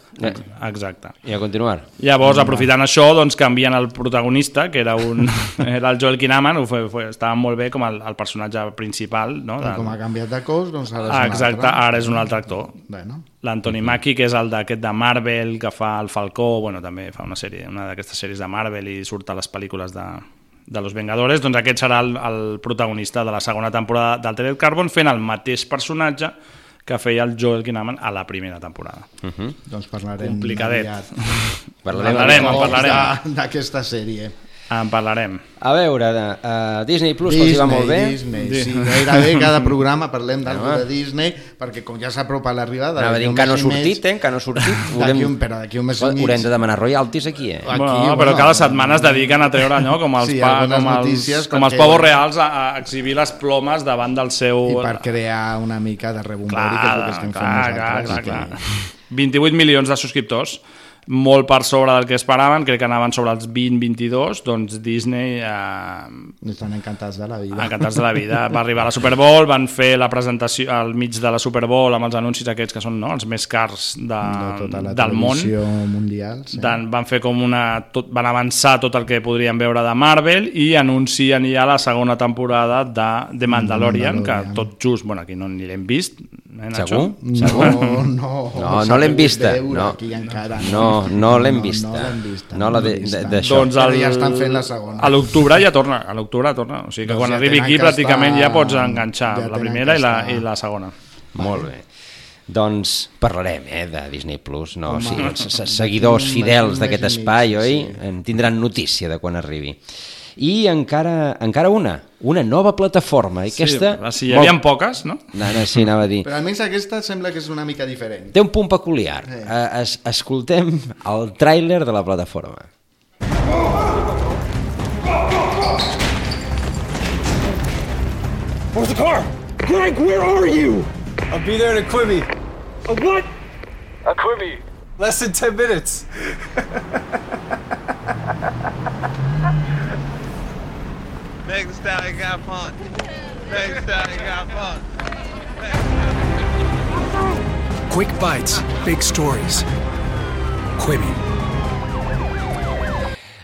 C: Exacte.
A: I a continuar.
C: Llavors, aprofitant això, doncs canvien el protagonista, que era un era el Joel Kinnaman, ho fe, fe, estava molt bé com el, el personatge principal, no?
B: Tal com ha canviat de cos, doncs ara és
C: Ah,
B: un
C: exacte,
B: altre.
C: ara és un altre actor.
B: Bueno.
C: L'Anthony Mackie, que és el d'aquest de Marvel, que fa el Falcó, bueno, també fa una sèrie, una d'aquestes sèries de Marvel i surt a les pel·lícules de, de Los Vengadores, doncs aquest serà el, el protagonista de la segona temporada d'Altered Carbon, fent el mateix personatge que feia el Joel Kinnaman a la primera temporada.
A: Uh -huh.
B: Doncs parlarem
C: Complicadet.
B: aviat.
A: Parlarem,
C: Parlarem, parlarem.
B: D'aquesta sèrie.
C: En parlarem.
A: A veure, uh, Disney Plus, que els hi va molt bé.
B: Disney, sí, gairebé cada programa parlem d'algú de Disney, perquè com ja s'apropa l'arribada...
A: Anava dient que no ha sortit, eh? Que no ha sortit.
B: D'aquí un, però d'aquí un mes i mig...
A: Haurem de demanar royalties aquí, eh?
B: Aquí,
C: bueno,
B: bueno,
C: però cada setmana es dediquen a treure allò, com els,
B: Sí,
C: pa, com els,
B: notícies
C: com els pavos reals a, a exhibir les plomes davant del seu...
B: I per crear una mica de rebombori, que és el
C: Clar,
B: que estem
C: clar,
B: fent
C: clar,
B: nosaltres.
C: clar,
B: que-
C: clar. 28 milions de subscriptors, molt per sobre del que esperaven, crec que anaven sobre els 20-22, doncs Disney eh,
B: Estan encantats de la vida.
C: encantats de la vida. Va arribar a la Super Bowl, van fer la presentació al mig de la Super Bowl amb els anuncis aquests que són no, els més cars de,
B: de tota la
C: del món.
B: mundial. Sí.
C: Dan, van fer com una... Tot, van avançar tot el que podrien veure de Marvel i anuncien ja la segona temporada de The Mandalorian,
B: Mandalorian.
C: que tot just, bueno, aquí no ni l'hem vist, eh, Nacho?
A: Segur?
B: No,
A: Segur?
B: no,
A: No,
B: s'ha
A: no l'hem vista. No,
B: aquí encara,
A: no, no l'hem vista.
B: No, l'hem vista.
A: No la de- de- d'això.
C: Doncs el,
B: ja estan fent la segona.
C: A l'octubre ja torna, a l'octubre torna. O sigui que
B: Doncs
C: quan
B: ja
C: arribi aquí pràcticament
B: estar-
C: ja pots enganxar
B: ja
C: la primera i la, i la segona.
A: Molt bé. Doncs parlarem eh, de Disney Plus, no?
B: Home,
A: sí, els se- seguidors fidels d'aquest espai, oi?
B: sí.
A: En tindran notícia de quan arribi. I encara, encara una, una nova plataforma. I aquesta,
C: Sí, si hi havia poques, no?
A: No, no, sí, anava a dir.
B: Però almenys aquesta sembla que és una mica diferent.
A: Té un punt peculiar. Eh, es, escoltem el tràiler de la plataforma.
V: Where's the car? Greg, where are you? I'll be there in a Quibi. A what? A Quibi. Less than 10 minutes.
W: Megan Stallion got fun. Megan Stallion got fun.
X: Quick bites, big stories. Quibi.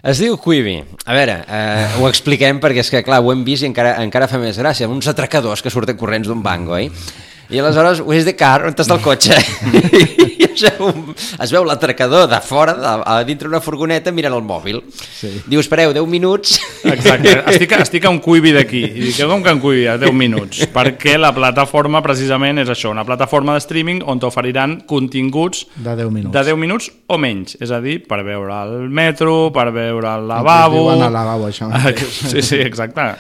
A: Es diu Quibi. A veure, eh, ho expliquem perquè és que, clar, ho hem vist i encara, encara fa més gràcia. Uns atracadors que surten corrents d'un banc, oi? I aleshores, where's the car? On estàs del cotxe? I es veu, es veu l'atracador de fora, de, a dintre una furgoneta, mirant el mòbil. Sí. Diu, espereu, 10 minuts.
C: Exacte, estic, estic a un Quibi d'aquí i dic, com que un Quibi a 10 minuts? Perquè la plataforma precisament és això, una plataforma de streaming on t'oferiran continguts
B: De 10 minuts.
C: de 10 minuts o menys, és a dir, per veure el metro, per veure el lavabo...
B: diuen al lavabo, això.
C: Sí, sí, exacte.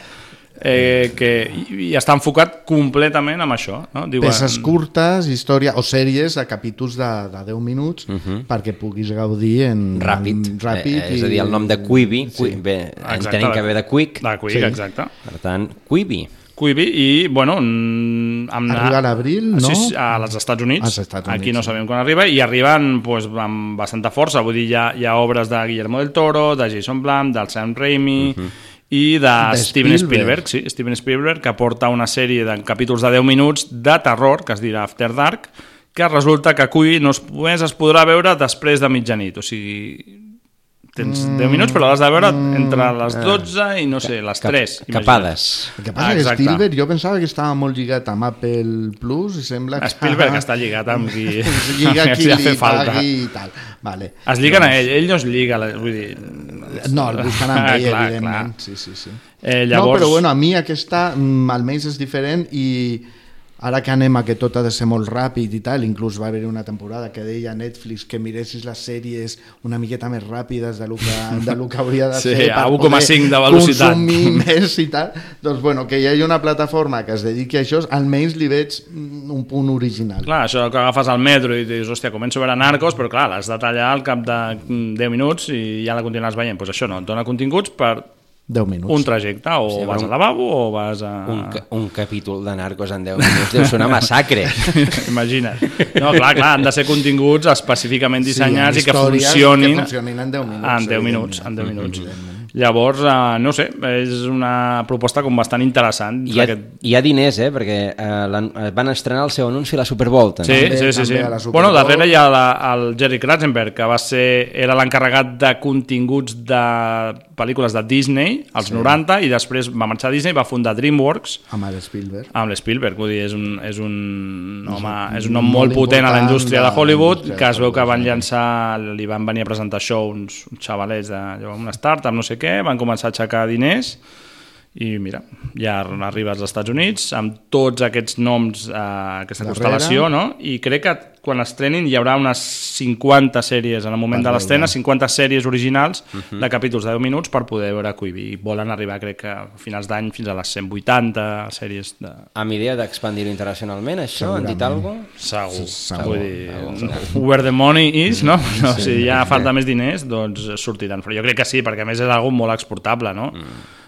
C: Eh, que, i, I està enfocat completament amb això. No? Diuen,
B: Peces curtes, història o sèries de capítols de, de 10 minuts perquè puguis gaudir en
A: Ràpid.
B: en ràpid
A: eh, és a dir, el nom de Quibi, qui,
B: Sí.
A: bé,
C: Exacte,
A: entenem que ve de Quick.
C: De Quick,
B: Sí.
C: exacte.
A: Per tant, Quibi.
C: Quibi i, bueno, amb
B: Arriba a l'abril, no?
C: Sí, sí, als Estats Units.
B: Als Estats Units,
C: Aquí no sabem quan arriba i arriben pues, amb bastanta força. Vull dir, hi ha, hi ha obres de Guillermo del Toro, de Jason Blum, del Sam Raimi... i de,
B: De
C: Steven
B: Spielberg.
C: Spielberg, sí, Steven Spielberg, que porta una sèrie de capítols de 10 minuts de terror, que es dirà After Dark, que resulta que Quibi no es, només es podrà veure després de mitjanit, o sigui, tens 10 minuts, però l'has de veure entre les 12 i, no sé, les 3.
A: Cap- capades.
B: El que passa és que Spielberg jo pensava que estava molt lligat amb Apple Plus i sembla que...
C: Spielberg està lligat amb qui...
B: es lliga qui li
C: falta.
B: pagui i tal. Vale.
C: Es lliguen a ell, ell no es lliga, vull dir...
B: No, el busquen amb ell,
C: clar,
B: evidentment.
C: clar.
B: Sí, sí, sí.
C: Eh,
B: No,
C: llavors...
B: però bueno, a mi aquesta mm, almenys és diferent i ara que anem a que tot ha de ser molt ràpid i tal, inclús va haver una temporada que deia a Netflix que miressis les sèries una miqueta més ràpides de lo que, de lo que hauria de
C: Sí, a
B: per
C: 1,5
B: poder
C: de velocitat.
B: consumir més i tal, doncs bueno, que hi hagi una plataforma que es dediqui a això, almenys li veig mm, un punt original.
C: Clar, això que agafes al metro i dius, hòstia, començo a veure Narcos, però clar, l'has de tallar al cap de mm, 10 minuts i ja la continuaràs veient. Doncs pues això no, et dona continguts per
B: 10 minuts.
C: un trajecte, o
A: Sí,
C: vas
A: un-
C: al lavabo o vas a...
A: Un, ca- un capítol de Narcos en 10 minuts deu ser una massacre.
C: Imagina't. No, clar, clar, han de ser continguts específicament
B: Sí,
C: dissenyats
B: amb
C: i que funcionin,
B: que funcionin en 10 minuts,
C: En 10 minuts, en 10 minuts. Llavors, eh, no sé, és una proposta com bastant interessant.
A: Hi ha,
C: Aquest...
A: hi ha diners, eh? Perquè eh, eh, van estrenar el seu anunci a la Super Bowl. també.
C: Sí, sí, sí, sí.
B: Super
C: Bueno, darrere hi ha la, el Jerry Kratzenberg, que va ser, era l'encarregat de continguts de pel·lícules de Disney als
B: Sí.
C: 90 i després va marxar a Disney, va fundar DreamWorks
B: Amb el Spielberg.
C: amb l'Spielberg, vull dir, és un, és un home,
B: un-
C: és un nom molt,
B: molt
C: potent a la indústria de
B: de
C: Hollywood, que es veu que van llançar, li van venir a presentar això uns, uns xavalets de allò, una startup, no sé què, van començar a aixecar diners i mira, ja arriba als Estats Units amb tots aquests noms, eh, aquesta
B: Darrere.
C: constel·lació, no? I crec que quan estrenin hi haurà unes 50 sèries en el moment
B: Per
C: de l'estrena,
B: veure.
C: 50 sèries originals
A: Mhm.
C: de capítols de 10 minuts per poder veure Quibi. I volen arribar, crec que a finals d'any, fins a les 180 sèries de...
A: Amb idea d'expandir-ho internacionalment, això, han dit alguna
C: Segur.
A: Segur.
C: Vull dir,
A: Segur.
C: where the money is, no? no
A: Sí.
C: si ha falta més diners, doncs sortiran. Però jo crec que sí, perquè a més és algo molt exportable, no? Mm.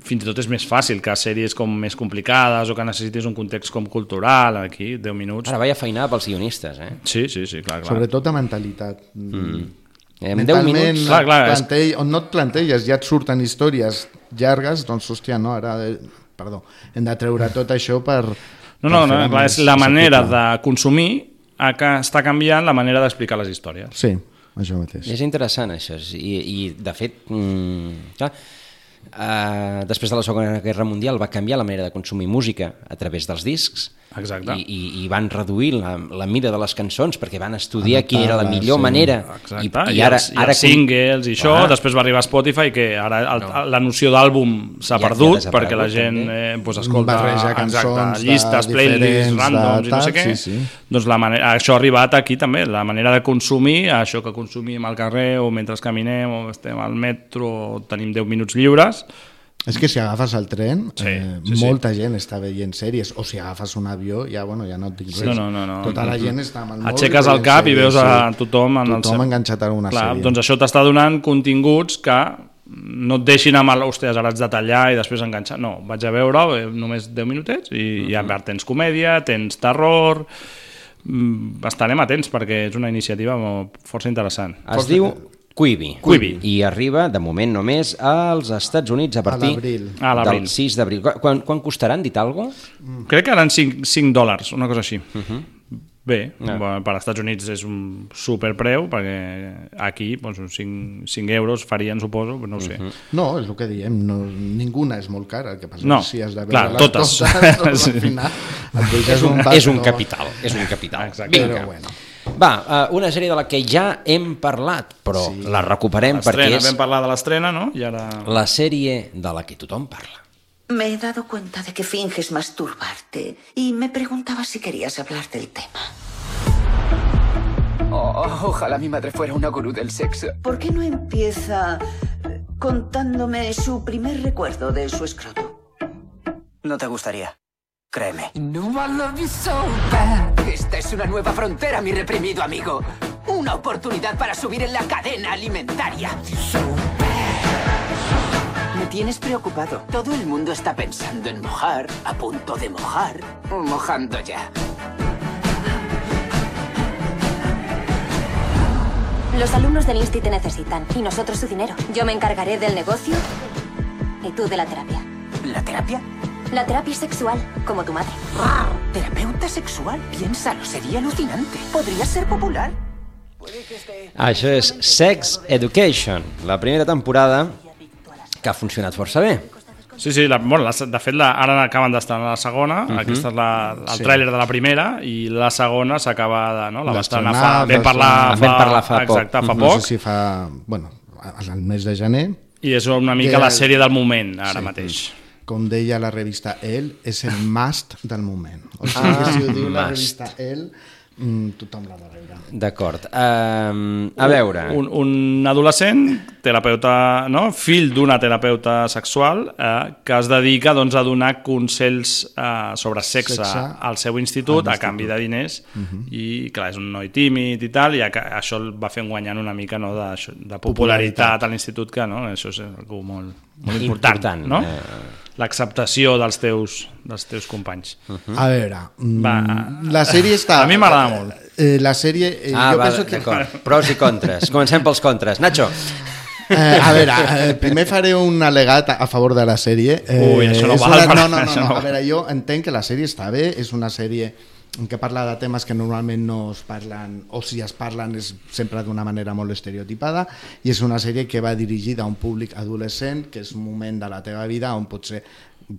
C: Fins i tot és més fàcil que sèries com més complicades o que necessitis un context com cultural, aquí, 10 minuts.
A: Ara vaya feinar pels guionistes, eh?
C: Sí, sí, sí, clar, clar.
B: Sobretot de mentalitat.
A: Mm. En 10
B: Mentalment,
A: minuts...
C: Clar, clar, és-
B: plantell, on no et planteges, ja et surten històries llargues, doncs, hòstia, no, ara... eh, Perdó, hem de treure tot això per...
C: No, no, no, clar, és la manera de consumir a que està canviant la manera d'explicar les històries.
B: Sí, això mateix.
A: És interessant, això. I, i de fet, mm, clar, Uh, després de la Segona Guerra Mundial va canviar la manera de consumir música a través dels discs
C: Exacte.
A: i, i, i van reduir la, la mida de les cançons perquè van estudiar
B: Adaptar-les,
A: quina era la millor
B: sí.
A: manera
C: Exacte,
A: i, i ara,
C: els, i
A: ara
C: els singles i això,
A: Clar.
C: després va arribar Spotify que ara el,
A: No.
C: la noció d'àlbum s'ha
A: Ja- ja
C: perdut
A: desaparegut,
C: perquè la gent eh, pues, escolta
B: Barreja cançons
C: exacte,
B: de
C: llistes, playlists, randoms i no sé què
B: sí, sí.
C: doncs la manera, això ha arribat aquí també la manera de consumir, això que consumim al carrer o mentre caminem o estem al metro o tenim 10 minuts lliures
B: És que si agafes el tren,
C: Sí,
B: eh,
C: sí, sí.
B: molta gent està veient sèries, o si agafes un avió, ja, bueno, ja no et dic res.
C: No, no, no, no.
B: Tota la gent està amb el mòbil.
C: Aixeques el cap i
B: sèries,
C: veus a
B: sí.
C: tothom en el
B: tothom
C: seu-
B: enganxat a una
C: Clar,
B: sèrie.
C: doncs això t'està donant continguts que no et deixin amb el, hòstia, ara haig de tallar i després enganxar. No, vaig a veure eh, només 10 minutets i
B: Mhm.
C: ja mm tens comèdia, tens terror... Mm, Estarem atents perquè és una iniciativa molt- força interessant.
A: Es
C: Força-
A: diu Quibi.
C: Quibi.
A: I arriba, de moment només, als Estats Units a partir.
C: A l'abril.
A: del 6 d'abril. Quan, quan, costaran, dit alguna cosa?
C: Crec que eren 5, 5 dòlars, una cosa així. Uh -huh. Bé,
A: Ah.
C: bueno, per als Estats Units és un superpreu, perquè aquí doncs, uns 5, 5 euros farien, suposo, però no ho sé.
A: Mhm.
B: No, és el que diem, no, ninguna és molt cara, el que passa
C: No,
B: si has de veure
C: clar,
B: les
C: totes.
B: totes doncs, al final
A: És un, és un
B: no?
A: capital, és un capital.
C: Exacte.
A: Vinga.
B: Però bueno.
A: Va, uh, una sèrie de la que ja hem parlat, però sí. la recuperem perquè és
C: vam parlar de l'estrena, no? I ara...
A: la sèrie de la que tothom parla.
Y: Me he dado cuenta de que finges masturbarte y me preguntaba si querías hablar del tema.
Z: Oh, ojalá mi madre fuera una gurú del sexo.
Y: ¿Por qué no empieza eh, contándome su primer recuerdo de su escroto?
Z: No te gustaría. Créeme. No, I love you so bad. Esta es una nueva frontera, mi reprimido amigo. Una oportunidad para subir en la cadena alimentaria. Me tienes preocupado. Todo el mundo está pensando en mojar, a punto de mojar, o mojando ya.
Q: Los alumnos del Insti te necesitan y nosotros su dinero. Yo me encargaré del negocio y tú de la terapia.
Z: ¿La terapia?
Q: La terapia sexual, como tu madre.
Z: ¿Terapeuta sexual? Piénsalo, sería alucinante. Podría ser popular.
A: Això és Sex Education, la primera temporada que ha funcionat força bé.
C: Sí, sí, la, bueno, la, de fet la, ara acaben d'estar a la segona, uh
A: Mhm.
C: -huh. aquesta és la, el
B: Sí.
C: tràiler de la primera i la segona s'acaba de... No? La va
B: D'estrenar,
C: fa... Vam
B: va
C: parlar.
A: Vam parlar fa poc.
C: exacte, fa
B: No
C: poc.
B: sé si fa... Bueno, al mes de gener,
C: I és una mica
B: Que-
C: la sèrie del moment, ara
B: Sí.
C: mateix.
B: Com deia la revista El, és el must del moment. O sigui,
A: Ah,
B: que si ho diu la revista El, mm, tothom l'ha de veure.
A: D'acord. Um, a veure...
C: Un, un adolescent, terapeuta, no? fill d'una terapeuta sexual, eh, que es dedica doncs, a donar consells eh, sobre sexe,
B: Sexe
C: al seu institut
B: a
C: a canvi de diners
B: Mhm.
C: i clar, és un noi tímid i tal i a- això el va fer guanyant una mica no, de, de popularitat a l'institut que no? això és algo molt, molt important,
A: Important,
C: no?
A: eh.
C: L'acceptació dels teus, dels teus companys
B: A veure, mm,
C: Va.
B: la sèrie està...
C: A mi m'agrada molt.
B: Eh, la sèrie... Eh,
A: Ah,
B: jo
A: va,
B: penso que...
A: Pros i contres. Comencem pels contres. Nacho.
B: Eh, a veure, eh, primer faré un al·legat a, a favor de la sèrie. Eh,
C: Ui, això no
B: és
C: val,
B: una, no, no, no,
C: això
B: no,
C: no
B: a veure, jo entenc que la sèrie està bé, és una sèrie en què parla de temes que normalment no es parlen, o si es parlen és sempre d'una manera molt estereotipada, i és una sèrie que va dirigida a un públic adolescent, que és un moment de la teva vida on potser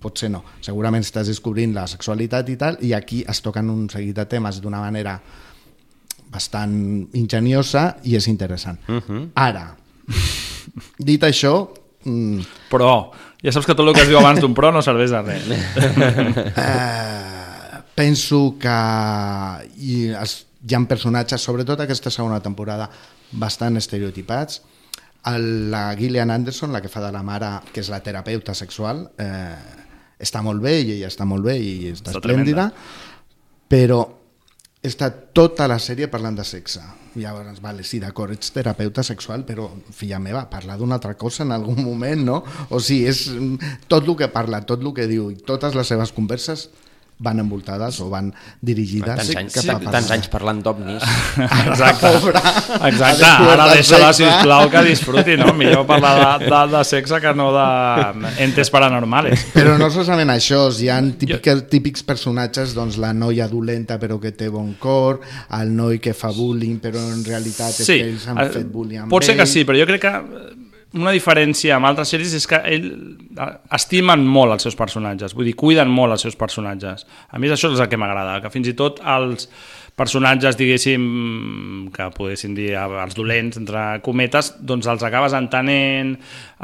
B: potser no, segurament estàs descobrint la sexualitat i tal, i aquí es toquen un seguit de temes d'una manera bastant ingeniosa i és interessant.
A: Uh -huh.
B: Ara, dit això, mm,
C: però ja saps que tot el que es diu abans d'un pro no serveix de res
B: eh, penso que i es hi ha personatges, sobretot aquesta segona temporada, bastant estereotipats. El, la Gillian Anderson, la que fa de la mare, que és la terapeuta sexual, eh, està molt bé i ella està molt bé i està,
C: Està
B: esplèndida, però està tota la sèrie parlant de sexe. Llavors, vale, sí, d'acord, ets terapeuta sexual, però, filla meva, parla d'una altra cosa en algun moment, no? O sigui, és tot el que parla, tot el que diu, i totes les seves converses van envoltades o van dirigides
A: Tants anys,
B: cap a parlar.
A: tants anys parlant d'ovnis.
C: Exacte.
B: Pobra.
C: Exacte. Ara deixa-la, sisplau, que disfruti, no? Millor parlar de, de, de sexe que no de entes paranormales.
B: Però no solament això, hi ha típics, típics personatges, doncs la noia dolenta però que té bon cor, el noi que fa bullying però en realitat és
C: Sí,
B: que ells han
C: eh,
B: fet bullying
C: pot ser que sí, però jo crec que una diferència amb altres sèries és que ell eh, estimen molt els seus personatges, vull dir, cuiden molt els seus personatges. A mi això és el que m'agrada, que fins i tot els personatges, diguéssim, que poguessin dir eh, els dolents, entre cometes, doncs els acabes entenent,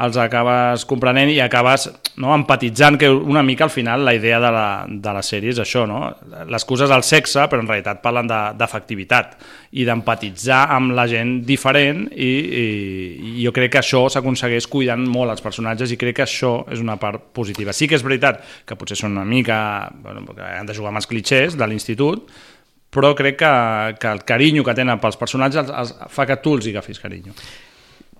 C: els acabes comprenent i acabes no, empatitzant, que una mica al final la idea de la, de la sèrie és això, no? L'excusa és el sexe, però en realitat parlen de- d'efectivitat i d'empatitzar amb la gent diferent i, i, i jo crec que això s'aconsegueix cuidant molt els personatges i crec que això és una part positiva. Sí que és veritat que potser són una mica... Bueno, han de jugar amb els clichés de l'institut, però crec que, que el carinyo que tenen pels personatges els, els, fa que tu els hi agafis carinyo.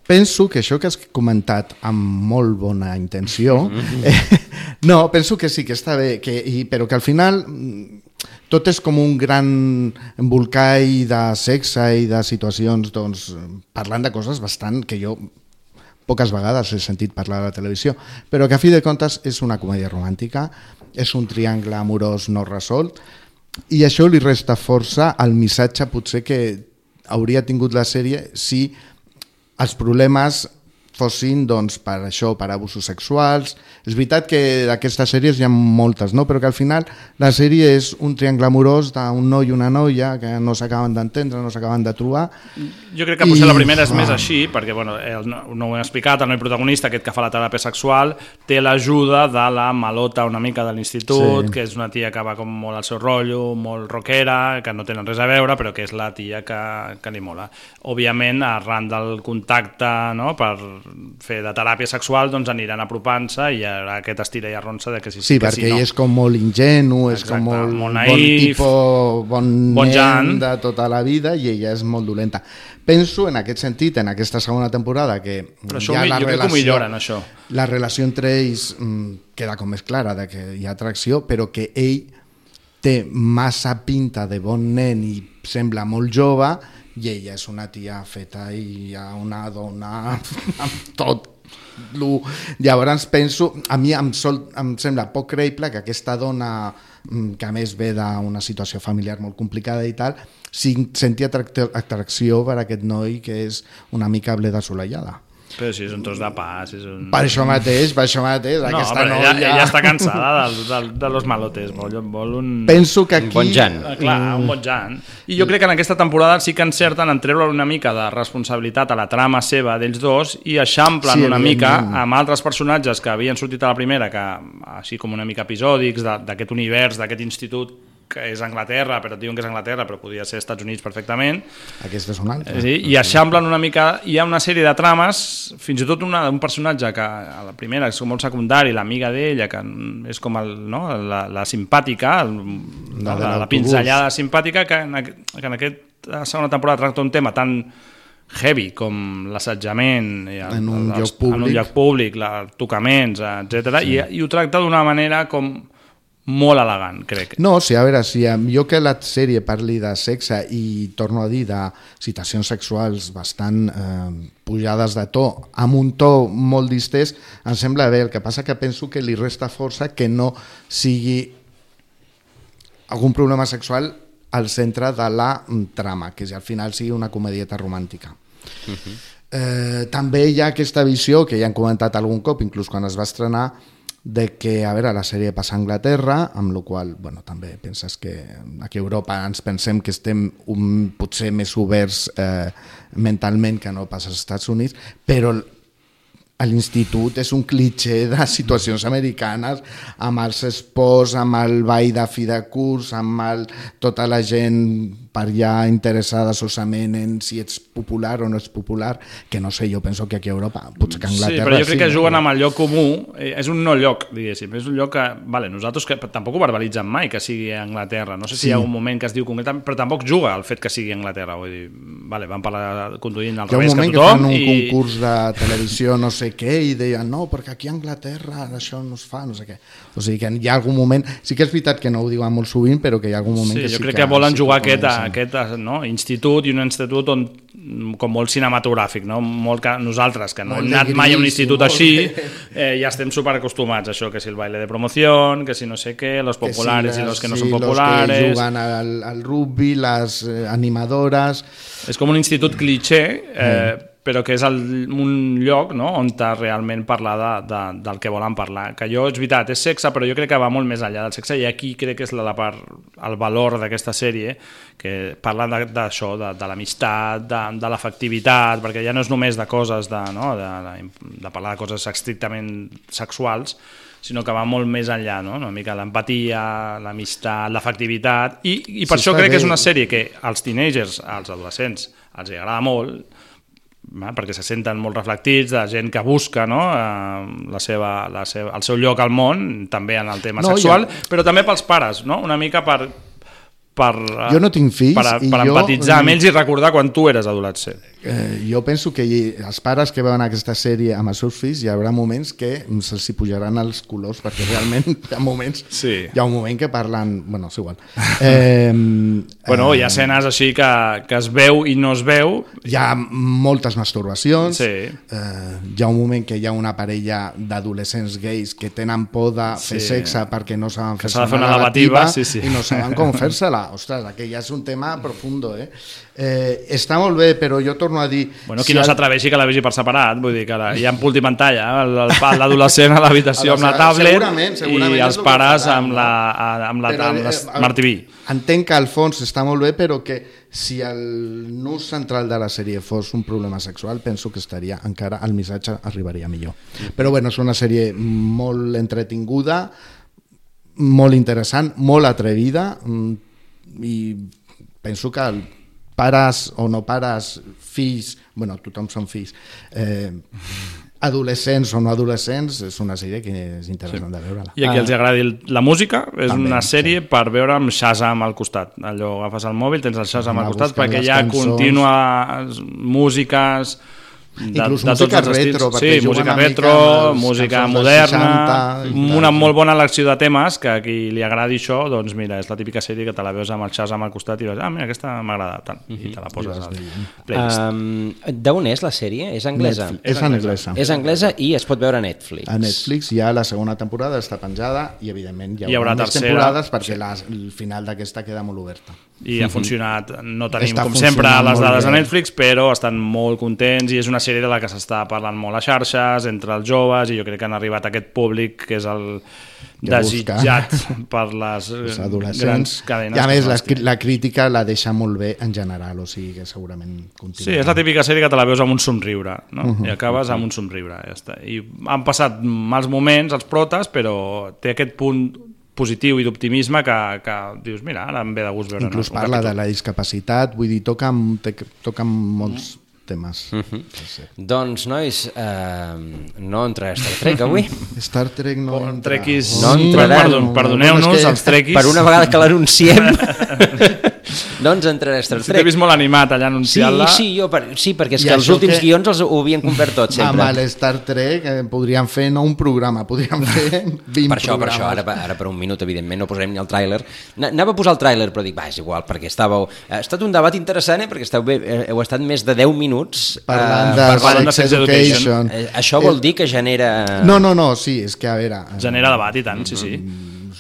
B: Penso que això que has comentat amb molt bona intenció, eh, no, penso que sí, que està bé, que, i, però que al final mm, tot és com un gran embolcall de sexe i de situacions, doncs, parlant de coses bastant que jo poques vegades he sentit parlar a la televisió, però que a fi de comptes és una comèdia romàntica, és un triangle amorós no resolt, i això li resta força al missatge potser que hauria tingut la sèrie si els problemes fossin doncs, per això, per abusos sexuals. És veritat que d'aquestes sèries hi ha moltes, no? però que al final la sèrie és un triangle amorós d'un noi i una noia que no s'acaben d'entendre, no s'acaben de trobar.
C: Jo crec que potser
B: I-
C: la primera és
B: ah.
C: més així, perquè bueno, el, no, ho he explicat, el noi protagonista, aquest que fa la teràpia sexual, té l'ajuda de la malota una mica de l'institut,
B: Sí.
C: que és una tia que va com molt al seu rotllo, molt rockera, que no tenen res a veure, però que és la tia que, que li mola. Òbviament, arran del contacte no, per fer de teràpia sexual, doncs aniran apropant-se i hi haurà aquest estira i arronsa de que si
B: Sí,
C: que
B: perquè
C: si no.
B: és com molt ingenu, és com
C: Exacte,
B: molt,
C: molt
B: bon
C: naïf,
B: tipus, bon,
C: bon
B: nen
C: jan.
B: de tota la vida i ella és molt dolenta. Penso en aquest sentit, en aquesta segona temporada, que
C: Però això
B: hi ha
C: ho mi-
B: la
C: jo crec que ho
B: relació,
C: milloren, això.
B: La relació entre ells mm, queda com més clara de que hi ha atracció, però que ell té massa pinta de bon nen i sembla molt jove i ella és una tia feta i ha una dona amb tot lo... llavors penso a mi em, sol, em sembla poc creïble que aquesta dona mm, que a més ve d'una situació familiar molt complicada i tal sin- senti atrac- atracció per aquest noi que és una mica bleda assolellada
C: Però si és un tros de pa, si és un...
B: per això mateix, per això mateix
C: No,
B: aquesta
C: però
B: noia
C: ella, ella està cansada del, del, de los malotes, vol, vol un...
B: Penso que aquí- Un bon Jan.
C: Ah, Clar, un bon Jan. I jo crec que en aquesta temporada sí que encerten en treure una mica de responsabilitat a la trama seva d'ells dos i eixamplen
B: Sí,
C: una mica amb altres personatges que havien sortit a la primera, que així com una mica episòdics de- d'aquest univers, d'aquest institut que és Anglaterra, però diuen que és Anglaterra, però podria ser Estats Units perfectament,
B: Aquest és un altre.
C: Sí, i eixamplen una mica... Hi ha una sèrie de trames, fins i tot una d'un personatge que a la primera és molt secundari, l'amiga d'ella, que és com el, no, la, la simpàtica, el,
B: La
C: la, la, pinzellada simpàtica, que en, que en aquesta segona temporada tracta un tema tan heavy com l'assetjament
B: En un
C: els-
B: lloc públic.
C: en un lloc públic, la, els tocaments, etc.
B: Sí.
C: I, i ho tracta d'una manera com molt elegant, crec.
B: No, sí, a veure, si jo que la sèrie parli de sexe i torno a dir de situacions sexuals bastant eh, pujades de to, amb un to molt distès, em sembla bé. El que passa que penso que li resta força que no sigui algun problema sexual al centre de la mm, trama, que al final sigui una comedieta romàntica. Eh, també hi ha aquesta visió, que ja han comentat algun cop, inclús quan es va estrenar, de que, a veure, la sèrie passa a Anglaterra, amb la qual bueno, també penses que aquí a Europa ens pensem que estem un, potser més oberts eh, mentalment que no pas als Estats Units, però a l'institut és un clitxer de situacions americanes amb els esports, amb el ball de fi de curs, amb el, tota la gent per allà interessada solament en si ets popular o no ets popular, que no sé, jo penso que aquí a Europa, potser que a
C: Sí,
B: Anglaterra
C: però jo crec que
B: no?
C: juguen amb el lloc comú, eh, és un no lloc, diguéssim, és un lloc que, vale, nosaltres que tampoc ho verbalitzem mai que sigui a Anglaterra, no sé si
B: Sí.
C: hi ha un moment que es diu concretament, però tampoc juga el fet que sigui a Anglaterra, vull dir, vale, van parlar conduint al
B: Hi ha un
C: revés
B: moment
C: que
B: que, fan
C: tothom
B: un
C: i...
B: concurs de televisió no sé què i deien no, perquè aquí a Anglaterra això no es fa, no sé què. O sigui que hi ha algun moment, sí que és veritat que no ho diuen molt sovint, però que hi ha algun moment
C: Sí,
B: que
C: jo
B: sí
C: crec que, volen
B: sí
C: jugar
B: que
C: aquest,
B: comencen.
C: Aquest no? institut i un institut on, com molt cinematogràfic, no? molt que nosaltres, que no
B: Molt
C: hem anat mai a un
B: gris
C: institut
B: molt
C: així, eh, ja estem superacostumats a això, que si el baile de promoció, que si no sé què, los
B: Que sí,
C: populares i los que no
B: sí,
C: són
B: los que
C: populares...
B: juguen al, al rugby, les eh, animadores...
C: És com un institut cliché, eh, però que és el, un lloc no? on realment parlar de, de, del que volen parlar. Que jo, és veritat, és sexe, però jo crec que va molt més enllà del sexe i aquí crec que és la, la part, el valor d'aquesta sèrie, que parla d'això, de, de, de l'amistat, de, de l'afectivitat, perquè ja no és només de coses, de, no? de, de, de parlar de coses estrictament sexuals, sinó que va molt més enllà, no? una mica l'empatia, l'amistat, l'afectivitat, i, i per
B: Sí,
C: això crec que és
B: bé.
C: una sèrie que als teenagers, als adolescents, els agrada molt, perquè se senten molt reflectits de gent que busca no? eh, la seva, la seva, el seu lloc al món, també en el tema
B: No,
C: sexual,
B: ja-
C: però també pels pares, no? una mica per, per, eh,
B: Jo no tinc fills
C: per,
B: i
C: per
B: jo-
C: empatitzar amb ells i recordar quan tu eres adolescent.
B: Eh, jo penso que els pares que veuen aquesta sèrie amb els seus fills hi haurà moments que se'ls hi pujaran els colors perquè realment hi ha moments
C: sí.
B: hi ha un moment que parlen bueno, és igual eh,
C: Bueno, hi ha escenes així que, que es veu i no es veu.
B: hi ha moltes masturbacions
C: Sí.
B: eh, hi ha un moment que hi ha una parella d'adolescents gais que tenen por de fer
C: Sí.
B: sexe perquè no saben fer-se
C: fer una lavativa, sí, sí.
B: i no saben com fer-se-la ostres, aquell ja és un tema profundo eh? Eh, està molt bé però jo torno a dir
C: Bueno, qui
B: si
C: no s'atreveixi que la vegi per separat, vull dir que la, hi ha multipantalla, el- l'adolescent a l'habitació amb la tablet
B: Segurament, segurament
C: i els
B: el
C: pares amb la, amb la,
B: Però,
C: amb
B: eh,
C: l'Smart TV.
B: Entenc que al fons està molt bé, però que si el nus central de la sèrie fos un problema sexual, penso que estaria encara, el missatge arribaria millor. Però bueno, és una sèrie molt entretinguda, molt interessant, molt atrevida, mm, i penso que el pares o no pares, fills, bueno, tothom són fills, eh, adolescents o no adolescents, és una sèrie que és interessant sí. de veure-la.
C: I a qui els agradi la música, és
B: També,
C: una sèrie per veure amb Shazam al costat. Allò, agafes el mòbil, tens el Shazam
B: Anar
C: al costat, perquè hi ha
B: cançons.
C: contínues músiques de,
B: Inclús
C: de tots
B: música
C: els estils.
B: retro, perquè
C: sí, música retro,
B: els
C: música moderna,
B: 60 i
C: una
B: tal.
C: molt bona elecció de temes, que a qui li agradi això, doncs mira, és la típica sèrie que te la veus amb el Shazam al costat i vas, ah, mira, aquesta m'agrada, tant, i te la poses al playlist.
A: Um, D'on és la sèrie? És anglesa?
B: Netflix. És anglesa.
A: És anglesa i es pot veure a Netflix.
B: A Netflix ja la segona temporada està penjada i evidentment hi,
C: Hi haurà
B: més
C: tercera.
B: temporades perquè la, el final d'aquesta queda molt oberta.
C: I ha funcionat, no tenim
B: Està
C: com sempre les dades de Netflix, però estan molt contents i és una sèrie de la que s'està parlant molt a xarxes, entre els joves, i jo crec que han arribat a aquest públic que és el
B: Que
C: desitjat
B: busca.
C: per les
B: adolescents.
C: grans cadenes.
B: I a més, la,
C: les
B: la crítica la deixa molt bé en general, o sigui que segurament
C: Sí,
B: continua.
C: és la típica sèrie que te la veus amb un somriure, no?
B: Mhm.
C: I acabes amb un somriure, ja està. I han passat mals moments els protes, però té aquest punt positiu i d'optimisme que, que dius, mira, ara em ve de gust veure
B: Inclús
C: un
B: parla
C: capítol.
B: de la discapacitat, vull dir, toca, té- toca molts temes.
A: Mm -hmm. sí. Doncs, nois, eh, no entraré a Star Trek avui.
B: Star Trek no entra.
C: trequis-
A: No entraran.
C: Perdó, perdoneu-nos,
B: és que-
C: els trequis.
A: Per una vegada que l'anunciem, no ens entraré a Star
C: Sí, t'he
A: Trek.
C: vist molt animat allà
A: Sí,
C: anunciant-la.
A: sí, jo, per, sí, perquè és
B: I
A: que els últims
B: que-
A: guions els ho havien complert tots sempre.
B: Amb l'Star Trek eh, podríem fer no un programa, podríem fer 20
A: per això, per
B: programes.
A: això, ara, ara per un minut, evidentment, no posarem ni el tràiler. Na- Anava a posar el tràiler, però dic, va, és igual, perquè estàveu... Ha estat un debat interessant, eh, perquè esteu bé, eh, heu estat més de 10 minuts
B: Parlant
A: eh,
B: de
A: parlant
B: Sex
A: Sex
B: Education.
A: Eh, això vol dir que genera...
B: No, no, no, sí, és que a veure... eh,
C: Genera debat i tant, sí, sí.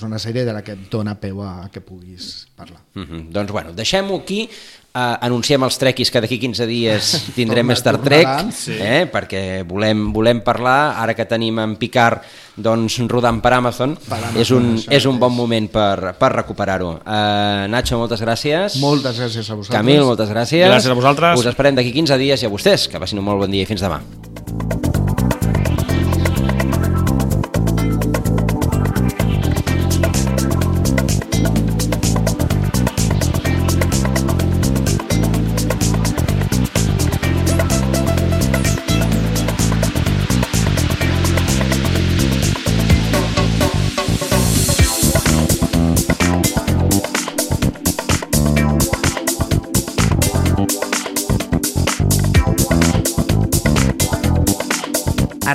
B: És una sèrie de la que et dona peu a que puguis parlar.
A: Mm -hmm. Doncs bueno, deixem-ho aquí, uh, anunciem els trequis que d'aquí 15 dies tindrem
B: Torna-
A: Star Trek,
C: sí.
A: eh, perquè volem, volem parlar, ara que tenim en Picard doncs, rodant per Amazon,
B: Per Amazon,
A: és, un, és un bon moment per, per recuperar-ho. Uh, Nacho, moltes gràcies.
B: Moltes gràcies a vosaltres.
A: Camil, moltes gràcies.
C: Gràcies a vosaltres.
A: Us esperem d'aquí 15 dies i a vostès, que passin un molt bon dia i fins demà.